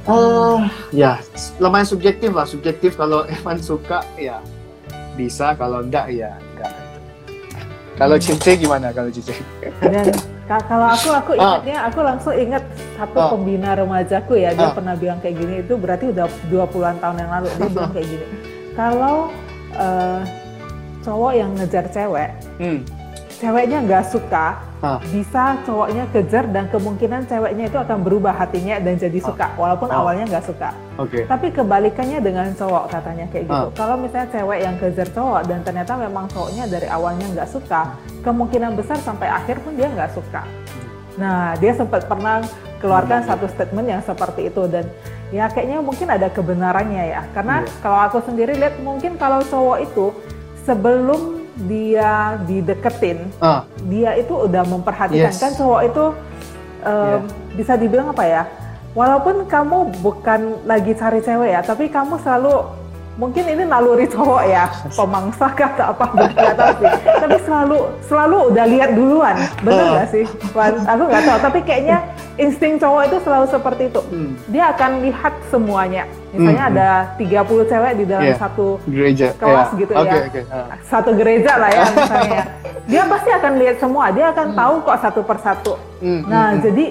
eh ya lumayan subjektif lah subjektif kalau Evan suka ya bisa kalau enggak ya kalau Cice gimana kalau Cice Dan ka- kalau aku aku Ah. ingatnya aku langsung ingat satu Ah. pembina remajaku ya dia Ah. pernah bilang kayak gini itu berarti udah 20-an tahun yang lalu dia bilang kayak gini. Kalau eh, cowok yang ngejar cewek, hmm. Ceweknya nggak suka, Ah. bisa cowoknya kejar dan kemungkinan ceweknya itu akan berubah hatinya dan jadi suka walaupun Ah. awalnya nggak suka. oke Tapi kebalikannya dengan cowok katanya kayak gitu. Ah. Kalau misalnya cewek yang kejar cowok dan ternyata memang cowoknya dari awalnya nggak suka, kemungkinan besar sampai akhir pun dia nggak suka. Nah, dia sempat pernah keluarkan Hmm. satu statement yang seperti itu dan ya kayaknya mungkin ada kebenarannya ya. Karena Iya. kalau aku sendiri lihat mungkin kalau cowok itu sebelum dia dideketin, ah dia itu udah memperhatikan Yes. kan cowok itu em, bisa dibilang apa ya walaupun kamu bukan lagi cari cewek ya tapi kamu selalu mungkin ini naluri cowok ya pemangsa kah atau apa nggak tahu sih tapi selalu selalu udah lihat duluan bener Ah. nggak sih Wan? aku nggak tahu tapi kayaknya insting cowok itu selalu seperti itu hmm. dia akan lihat semuanya misalnya Hmm, ada 30 cewek di dalam Iya. satu gereja Kelas Ya. gitu Oke, ya. oke. Ah. satu gereja lah ya misalnya dia pasti akan lihat semua dia akan tahu kok satu persatu Hmm, nah hmm, jadi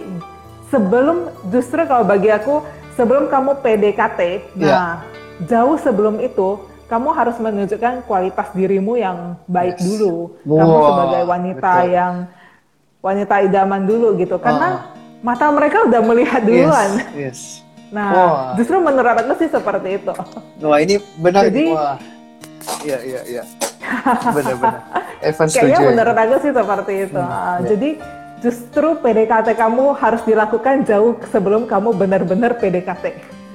sebelum justru kalau bagi aku sebelum kamu PDKT Iya. nah jauh sebelum itu kamu harus menunjukkan kualitas dirimu yang baik Yes. dulu kamu Wah, sebagai wanita betul. yang wanita idaman dulu gitu karena mata mereka udah melihat Yes, duluan yes. nah Wah. justru menurut aku sih seperti itu Wah ini benar Jadi-. Wah. Iya iya iya. Benar-benar. Evan Kayaknya setuju. menurut aku sih seperti itu. Hmm, Ah, iya. Jadi justru PDKT kamu harus dilakukan jauh sebelum kamu benar-benar PDKT.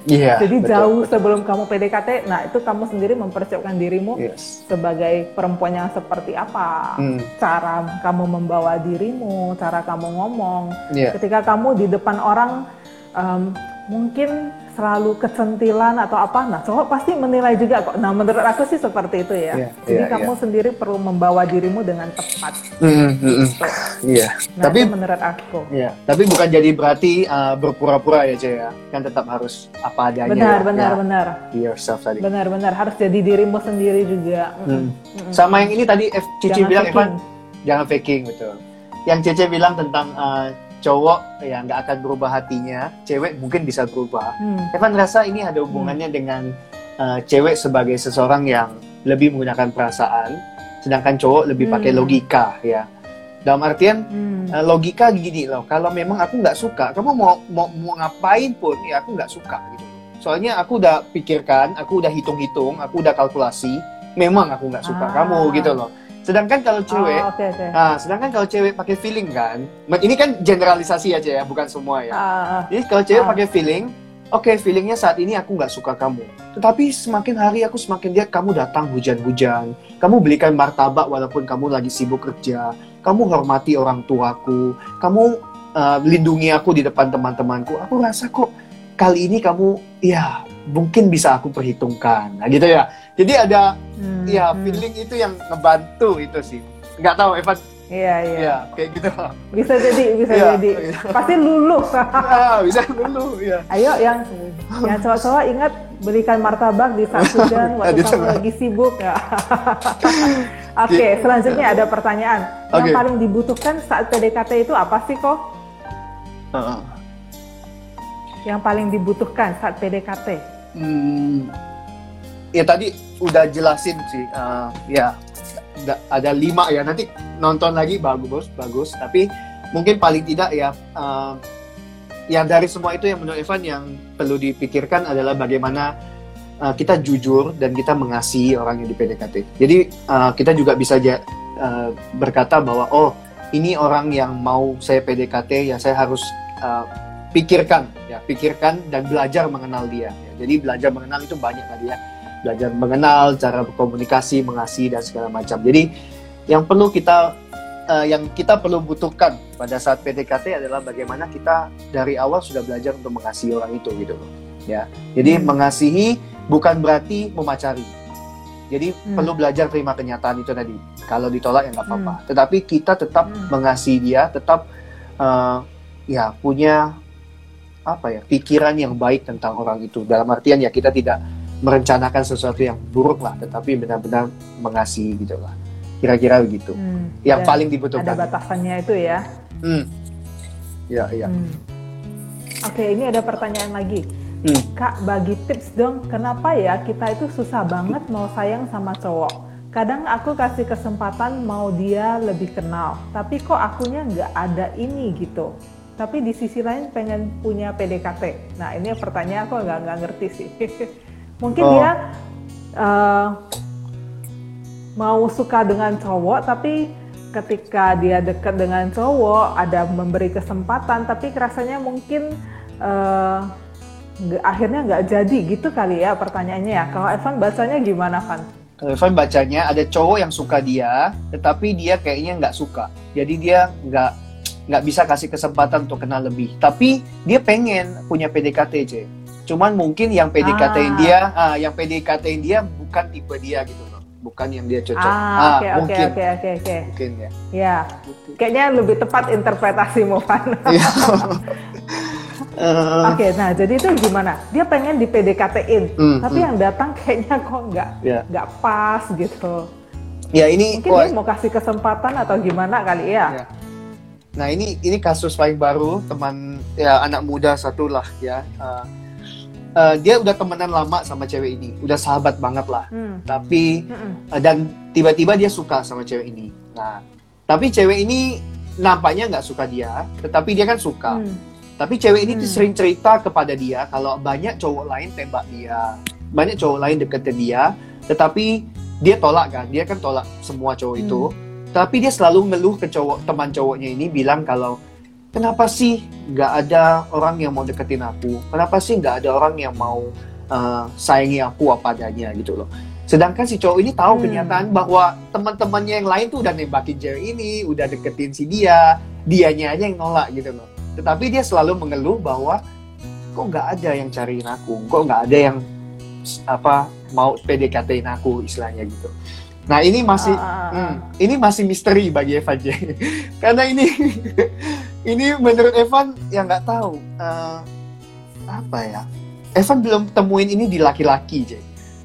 Iya. Jadi betul. jauh sebelum kamu PDKT, nah itu kamu sendiri mempersiapkan dirimu Yes. sebagai perempuan yang seperti apa, Hmm. cara kamu membawa dirimu, cara kamu ngomong. Iya. Ketika kamu di depan orang, em, mungkin selalu kecentilan atau apa, nah cowok pasti menilai juga kok. Nah menurut aku sih seperti itu ya. Iya, Jadi iya, kamu sendiri perlu membawa dirimu dengan tepat. Mm, mm, mm. Gitu. Iya. Nah Tapi menurut aku. Iya, tapi bukan jadi berarti uh, berpura-pura ya, Cek ya. Kan tetap harus apa adanya. Benar, ya. benar, Ya, benar. be yourself tadi. Benar-benar harus jadi dirimu sendiri juga. Hmm. Mm-mm. Sama yang ini tadi F- Cici Jangan bilang faking. Evan, jangan faking betul. Yang Cece bilang tentang uh, cowok ya nggak akan berubah hatinya, cewek mungkin bisa berubah. Hmm. Evan rasa ini ada hubungannya dengan uh, cewek sebagai seseorang yang lebih menggunakan perasaan, sedangkan cowok lebih pakai Hmm. logika ya. Dalam artian Hmm. uh, logika gini loh, kalau memang aku nggak suka, kamu mau mau mau ngapain pun ya aku nggak suka gitu. Soalnya aku udah pikirkan, aku udah hitung-hitung, aku udah kalkulasi, memang aku nggak suka Ah. kamu gitu loh. Sedangkan kalau cewek, Oh, Oke oke. nah sedangkan kalau cewek pakai feeling kan, ini kan generalisasi aja ya, bukan semua ya. Ah, ah. Jadi kalau cewek Ah. pakai feeling, oke feelingnya saat ini aku nggak suka kamu. Tetapi semakin hari aku semakin lihat kamu datang hujan-hujan, kamu belikan martabak walaupun kamu lagi sibuk kerja, kamu hormati orang tuaku, kamu uh, lindungi aku di depan teman-temanku. Aku rasa kok kali ini kamu ya mungkin bisa aku perhitungkan, nah, gitu ya. Jadi ada Hmm, ya hmm. feeling itu yang ngebantu itu sih. Nggak tahu Evan, Iya iya. ya kayak gitu. Bisa jadi bisa Iya, jadi. iya. Pasti luluh. Ah, bisa dulu ya. Ayo yang yang cowok-cowok ingat berikan martabak di saat hujan waktu Di kamu lagi sibuk ya. Oke, selanjutnya ada pertanyaan. Yang Oke. paling dibutuhkan saat PDKT itu apa sih kok? Yang paling dibutuhkan saat PDKT? Hmm, ya tadi udah jelasin sih, eh, ya da- ada lima ya. Nanti nonton lagi bagus, bagus. Tapi mungkin paling tidak ya, eh, ya dari semua itu yang menurut Evan yang perlu dipikirkan adalah bagaimana eh, kita jujur dan kita mengasihi orang yang di PDKT. Jadi eh, kita juga bisa eh, berkata bahwa oh ini orang yang mau saya PDKT ya saya harus eh, pikirkan ya pikirkan dan belajar mengenal dia ya. jadi belajar mengenal itu banyak tadi ya belajar mengenal cara berkomunikasi mengasihi dan segala macam jadi yang perlu kita eh, yang kita perlu butuhkan pada saat PDKT adalah bagaimana kita dari awal sudah belajar untuk mengasihi orang itu gitu loh ya jadi Hmm. mengasihi bukan berarti memacari jadi Hmm. perlu belajar terima kenyataan itu tadi kalau ditolak ya nggak apa-apa tetapi kita tetap Hmm. mengasihi dia tetap eh, ya punya apa ya pikiran yang baik tentang orang itu dalam artian ya kita tidak merencanakan sesuatu yang buruk lah tetapi benar-benar mengasihi gitu lah kira-kira begitu Hmm, yang paling ada dibutuhkan batasannya itu ya. hmm. ya ya Hmm. Oke, ini ada pertanyaan lagi. Hmm. Kak, bagi tips dong, kenapa ya kita itu susah banget mau sayang sama cowok? Kadang aku kasih kesempatan mau dia lebih kenal, tapi kok akunya nggak ada ini gitu. Tapi di sisi lain pengen punya PDKT. Nah ini pertanyaan aku nggak nggak ngerti sih. Mungkin Oh. dia eh, mau suka dengan cowok, tapi ketika dia dekat dengan cowok ada memberi kesempatan, tapi rasanya mungkin nggak- akhirnya nggak jadi gitu kali ya pertanyaannya ya. Kalau Evan bacanya gimana Van? Kalau Evan bacanya ada cowok yang suka dia, tetapi dia kayaknya nggak suka. Jadi dia nggak nggak bisa kasih kesempatan untuk kenal lebih. Tapi dia pengen punya PDKT, C. Cuman mungkin yang PDKT Ah. dia, ah, yang PDKT dia bukan tipe dia gitu loh, bukan yang dia cocok. Ah, oke oke mungkin, oke oke oke. mungkin ya. Ya, kayaknya lebih tepat interpretasimu Van. Iya. Eh, Oke, nah jadi itu gimana? Dia pengen di PDKT-in, Hmm, tapi hmm. yang datang kayaknya kok nggak Ya. nggak pas gitu. ya ini, Mungkin wah, dia mau kasih kesempatan atau gimana kali ya? Ya. Nah ini ini kasus paling baru teman ya anak muda satu lah ya. Uh, uh, dia udah temenan lama sama cewek ini, udah sahabat banget lah. Hmm. Tapi uh, dan tiba-tiba dia suka sama cewek ini. Nah tapi cewek ini nampaknya nggak suka dia, tetapi dia kan suka. Hmm. Tapi cewek ini tuh Hmm. sering cerita kepada dia kalau banyak cowok lain tembak dia, banyak cowok lain deketin dia, tetapi dia tolak kan, dia kan tolak semua cowok Hmm. itu. Tapi dia selalu ngeluh ke cowok teman cowoknya ini bilang kalau kenapa sih nggak ada orang yang mau deketin aku? Kenapa sih nggak ada orang yang mau uh, sayangi aku apa adanya gitu loh. Sedangkan si cowok ini tahu Hmm. kenyataan bahwa teman-temannya yang lain tuh udah nembakin cewek ini, udah deketin si dia, dianya aja yang nolak gitu loh. Tetapi dia selalu mengeluh bahwa kok nggak ada yang cariin aku kok nggak ada yang apa mau PDKT-in aku istilahnya gitu nah ini masih ah. hmm, ini masih misteri bagi Evan J karena ini ini menurut Evan yang nggak tahu eh, apa ya Evan belum temuin ini di laki-laki J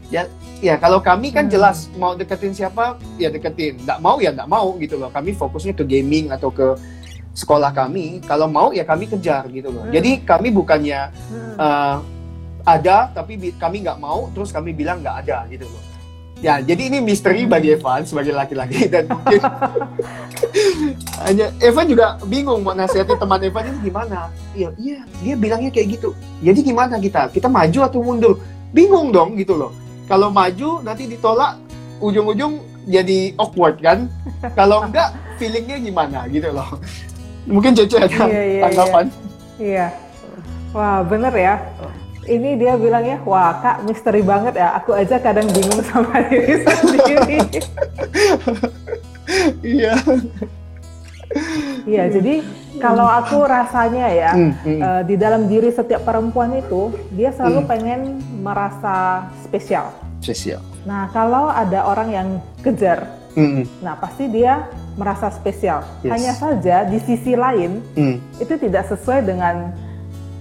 ya ya kalau kami kan Hmm. jelas mau deketin siapa ya deketin nggak mau ya nggak mau gitu loh kami fokusnya ke gaming atau ke sekolah kami kalau mau ya kami kejar gitu loh Hmm. jadi kami bukannya Hmm. eh, ada tapi kami nggak mau terus kami bilang nggak ada gitu loh ya jadi ini misteri bagi Evan sebagai laki-laki dan mungkin hanya Evan juga bingung mau nasihati teman Evan ini gimana. Iya iya dia bilangnya kayak gitu. Jadi gimana kita? Kita maju atau mundur? Bingung dong gitu loh. Kalau maju nanti ditolak ujung-ujung jadi awkward kan? Kalau enggak feelingnya gimana gitu loh. Mungkin Cece ada Iya, iya, tanggapan? Iya. Wah, bener ya. Ini dia bilangnya, wah kak misteri banget ya. Aku aja kadang bingung sama diri sendiri. iya Iya, jadi kalau aku rasanya ya, Hmm, hmm. eh, di dalam diri setiap perempuan itu, dia selalu Hmm. pengen merasa spesial. spesial Nah, kalau ada orang yang kejar, Hmm, nah pasti dia merasa spesial. Yes. Hanya saja di sisi lain, hmm, itu tidak sesuai dengan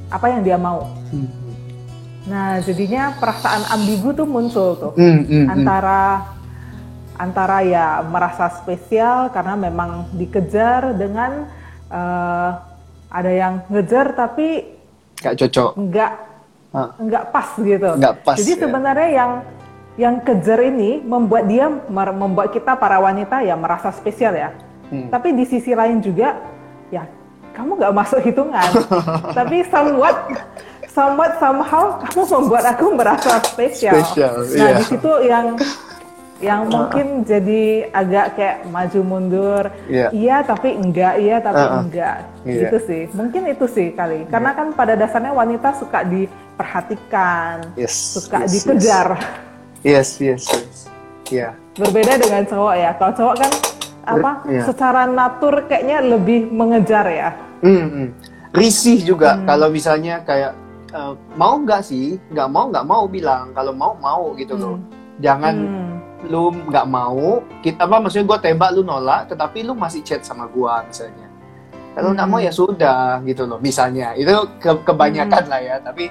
apa yang dia mau. hmm, Nah, jadinya perasaan ambigu tuh muncul tuh. hmm, hmm. antara antara ya merasa spesial karena memang dikejar dengan eh, ada yang ngejar tapi Gak cocok nggak nggak pas gitu. Nggak pas, Jadi ya. sebenarnya yang yang kejar ini membuat dia membuat kita para wanita ya merasa spesial ya. Hmm. Tapi di sisi lain juga ya kamu nggak masuk hitungan. Tapi somewhat somewhat somehow kamu membuat aku merasa spesial. Spesial, Nah iya. di situ yang yang mungkin jadi agak kayak maju mundur. Iya. Iya tapi enggak, iya tapi Uh-uh. enggak. Iya. Gitu sih. Mungkin itu sih kali. Karena kan pada dasarnya wanita suka diperhatikan, yes suka yes, dikejar. yes yes yes ya Berbeda dengan cowok ya. Kalau cowok kan apa? iya. Secara natur kayaknya lebih mengejar ya. Hmm, hmm. risih juga Hmm. kalau misalnya kayak eh, mau nggak sih nggak mau nggak mau bilang kalau mau mau gitu loh jangan Hmm. lu nggak mau kita apa maksudnya gue tembak lu nolak tetapi lu masih chat sama gua misalnya kalau nggak Hmm. mau ya sudah gitu loh misalnya itu ke- kebanyakan Hmm. lah ya tapi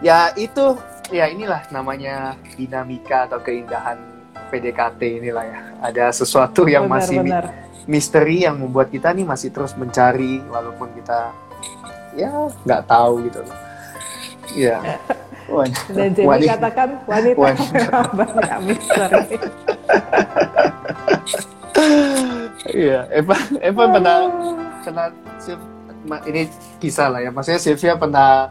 ya itu ya inilah namanya dinamika atau keindahan PDKT inilah ya ada sesuatu yang Benar, masih benar. misteri yang membuat kita nih masih terus mencari walaupun kita ya nggak tahu gitu loh ya Wan- Dan jadi wani- katakan wanita Wanita. banyak misteri. Iya, Evan, Evan pernah pernah ma- ini kisah lah ya. Maksudnya Sylvia pernah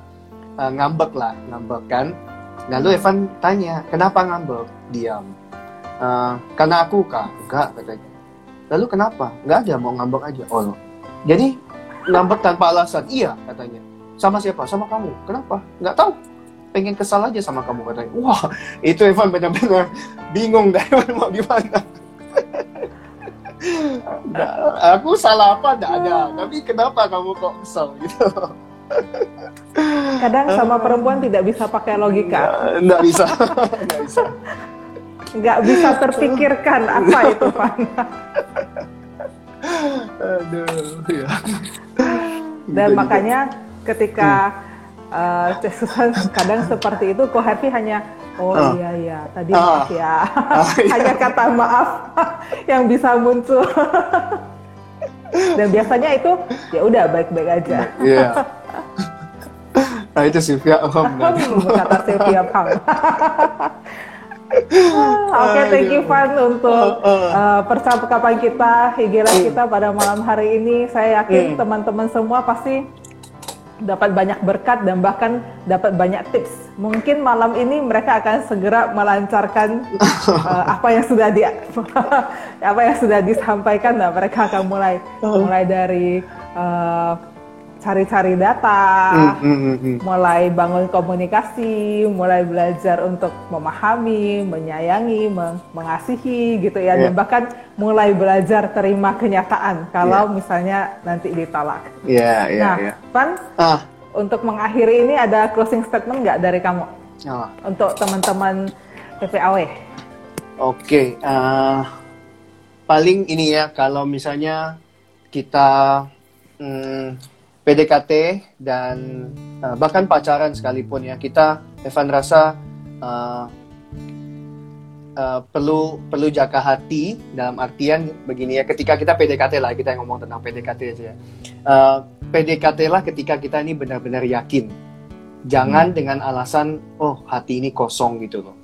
uh, ngambek lah, ngambek kan. Lalu Evan tanya, kenapa ngambek? Diam. "Uh, karena aku kak, enggak katanya. Lalu kenapa? Enggak ada, mau ngambek aja. Oh, jadi ngambek tanpa alasan? Iya katanya. Sama siapa? Sama kamu. Kenapa? Enggak tahu. Pengen kesal aja sama kamu katanya. Wah, itu Evan benar-benar bingung Evan mau gimana. Nggak, aku salah apa enggak ada. Tapi kenapa kamu kok kesel gitu? Kadang sama perempuan tidak bisa pakai logika, Enggak bisa. Enggak bisa. nggak bisa terpikirkan apa itu Van. Aduh, ya. Dan Gitu, makanya ketika eh, Susan kadang seperti itu, kok Harvey hanya oh Ah. iya iya tadi Ah. maaf ya, iya. hanya kata maaf yang bisa muncul. Dan biasanya itu ya udah baik-baik aja. Iya. Nah itu Sylvia, oh enggak. Hmm, kata Sylvia Pang. Oke, thank you Van untuk uh, percakapan kita, higiran kita pada malam hari ini. Saya yakin Hmm. teman-teman semua pasti dapat banyak berkat dan bahkan dapat banyak tips. Mungkin malam ini mereka akan segera melancarkan uh, apa yang sudah di apa yang sudah disampaikan. Nah, mereka akan mulai mulai dari uh, cari-cari data, Hmm, hmm, hmm, hmm. mulai bangun komunikasi, mulai belajar untuk memahami, menyayangi, meng- mengasihi gitu ya, Iya. dan bahkan mulai belajar terima kenyataan kalau misalnya nanti ditolak. Iya, iya, nah, iya. Pan, Ah, untuk mengakhiri ini ada closing statement nggak dari kamu Ah, untuk teman-teman PPAW? Oke, eh, paling ini ya kalau misalnya kita hmm, PDKT dan eh, bahkan pacaran sekalipun ya. Kita Evan rasa eh, eh, perlu perlu jaga hati dalam artian begini ya. Ketika kita PDKT lah kita yang ngomong tentang PDKT aja ya. Eh, PDKT lah ketika kita ini benar-benar yakin. Jangan dengan alasan oh hati ini kosong gitu loh.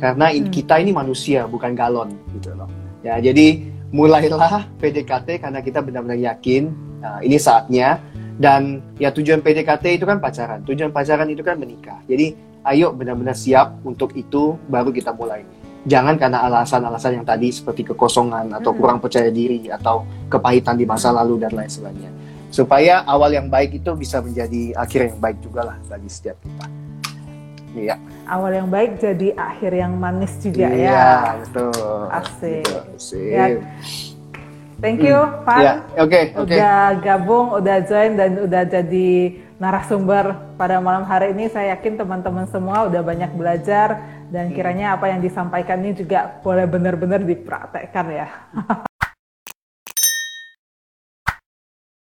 Karena Hmm. kita ini manusia bukan galon gitu loh. Ya jadi mulailah PDKT karena kita benar-benar yakin nah, ini saatnya dan ya tujuan PDKT itu kan pacaran tujuan pacaran itu kan menikah jadi ayo benar-benar siap untuk itu baru kita mulai jangan karena alasan-alasan yang tadi seperti kekosongan atau Hmm. kurang percaya diri atau kepahitan di masa lalu dan lain sebagainya supaya awal yang baik itu bisa menjadi akhir yang baik juga lah bagi setiap kita iya Awal yang baik jadi akhir yang manis juga Iya, ya. betul. Asik. Gitu, asik. Ya, Thank you, Van. Ya, oke, oke. Udah gabung, udah join, dan udah jadi narasumber pada malam hari ini. Saya yakin teman-teman semua udah banyak belajar dan kiranya apa yang disampaikan ini juga boleh benar-benar dipraktekkan ya.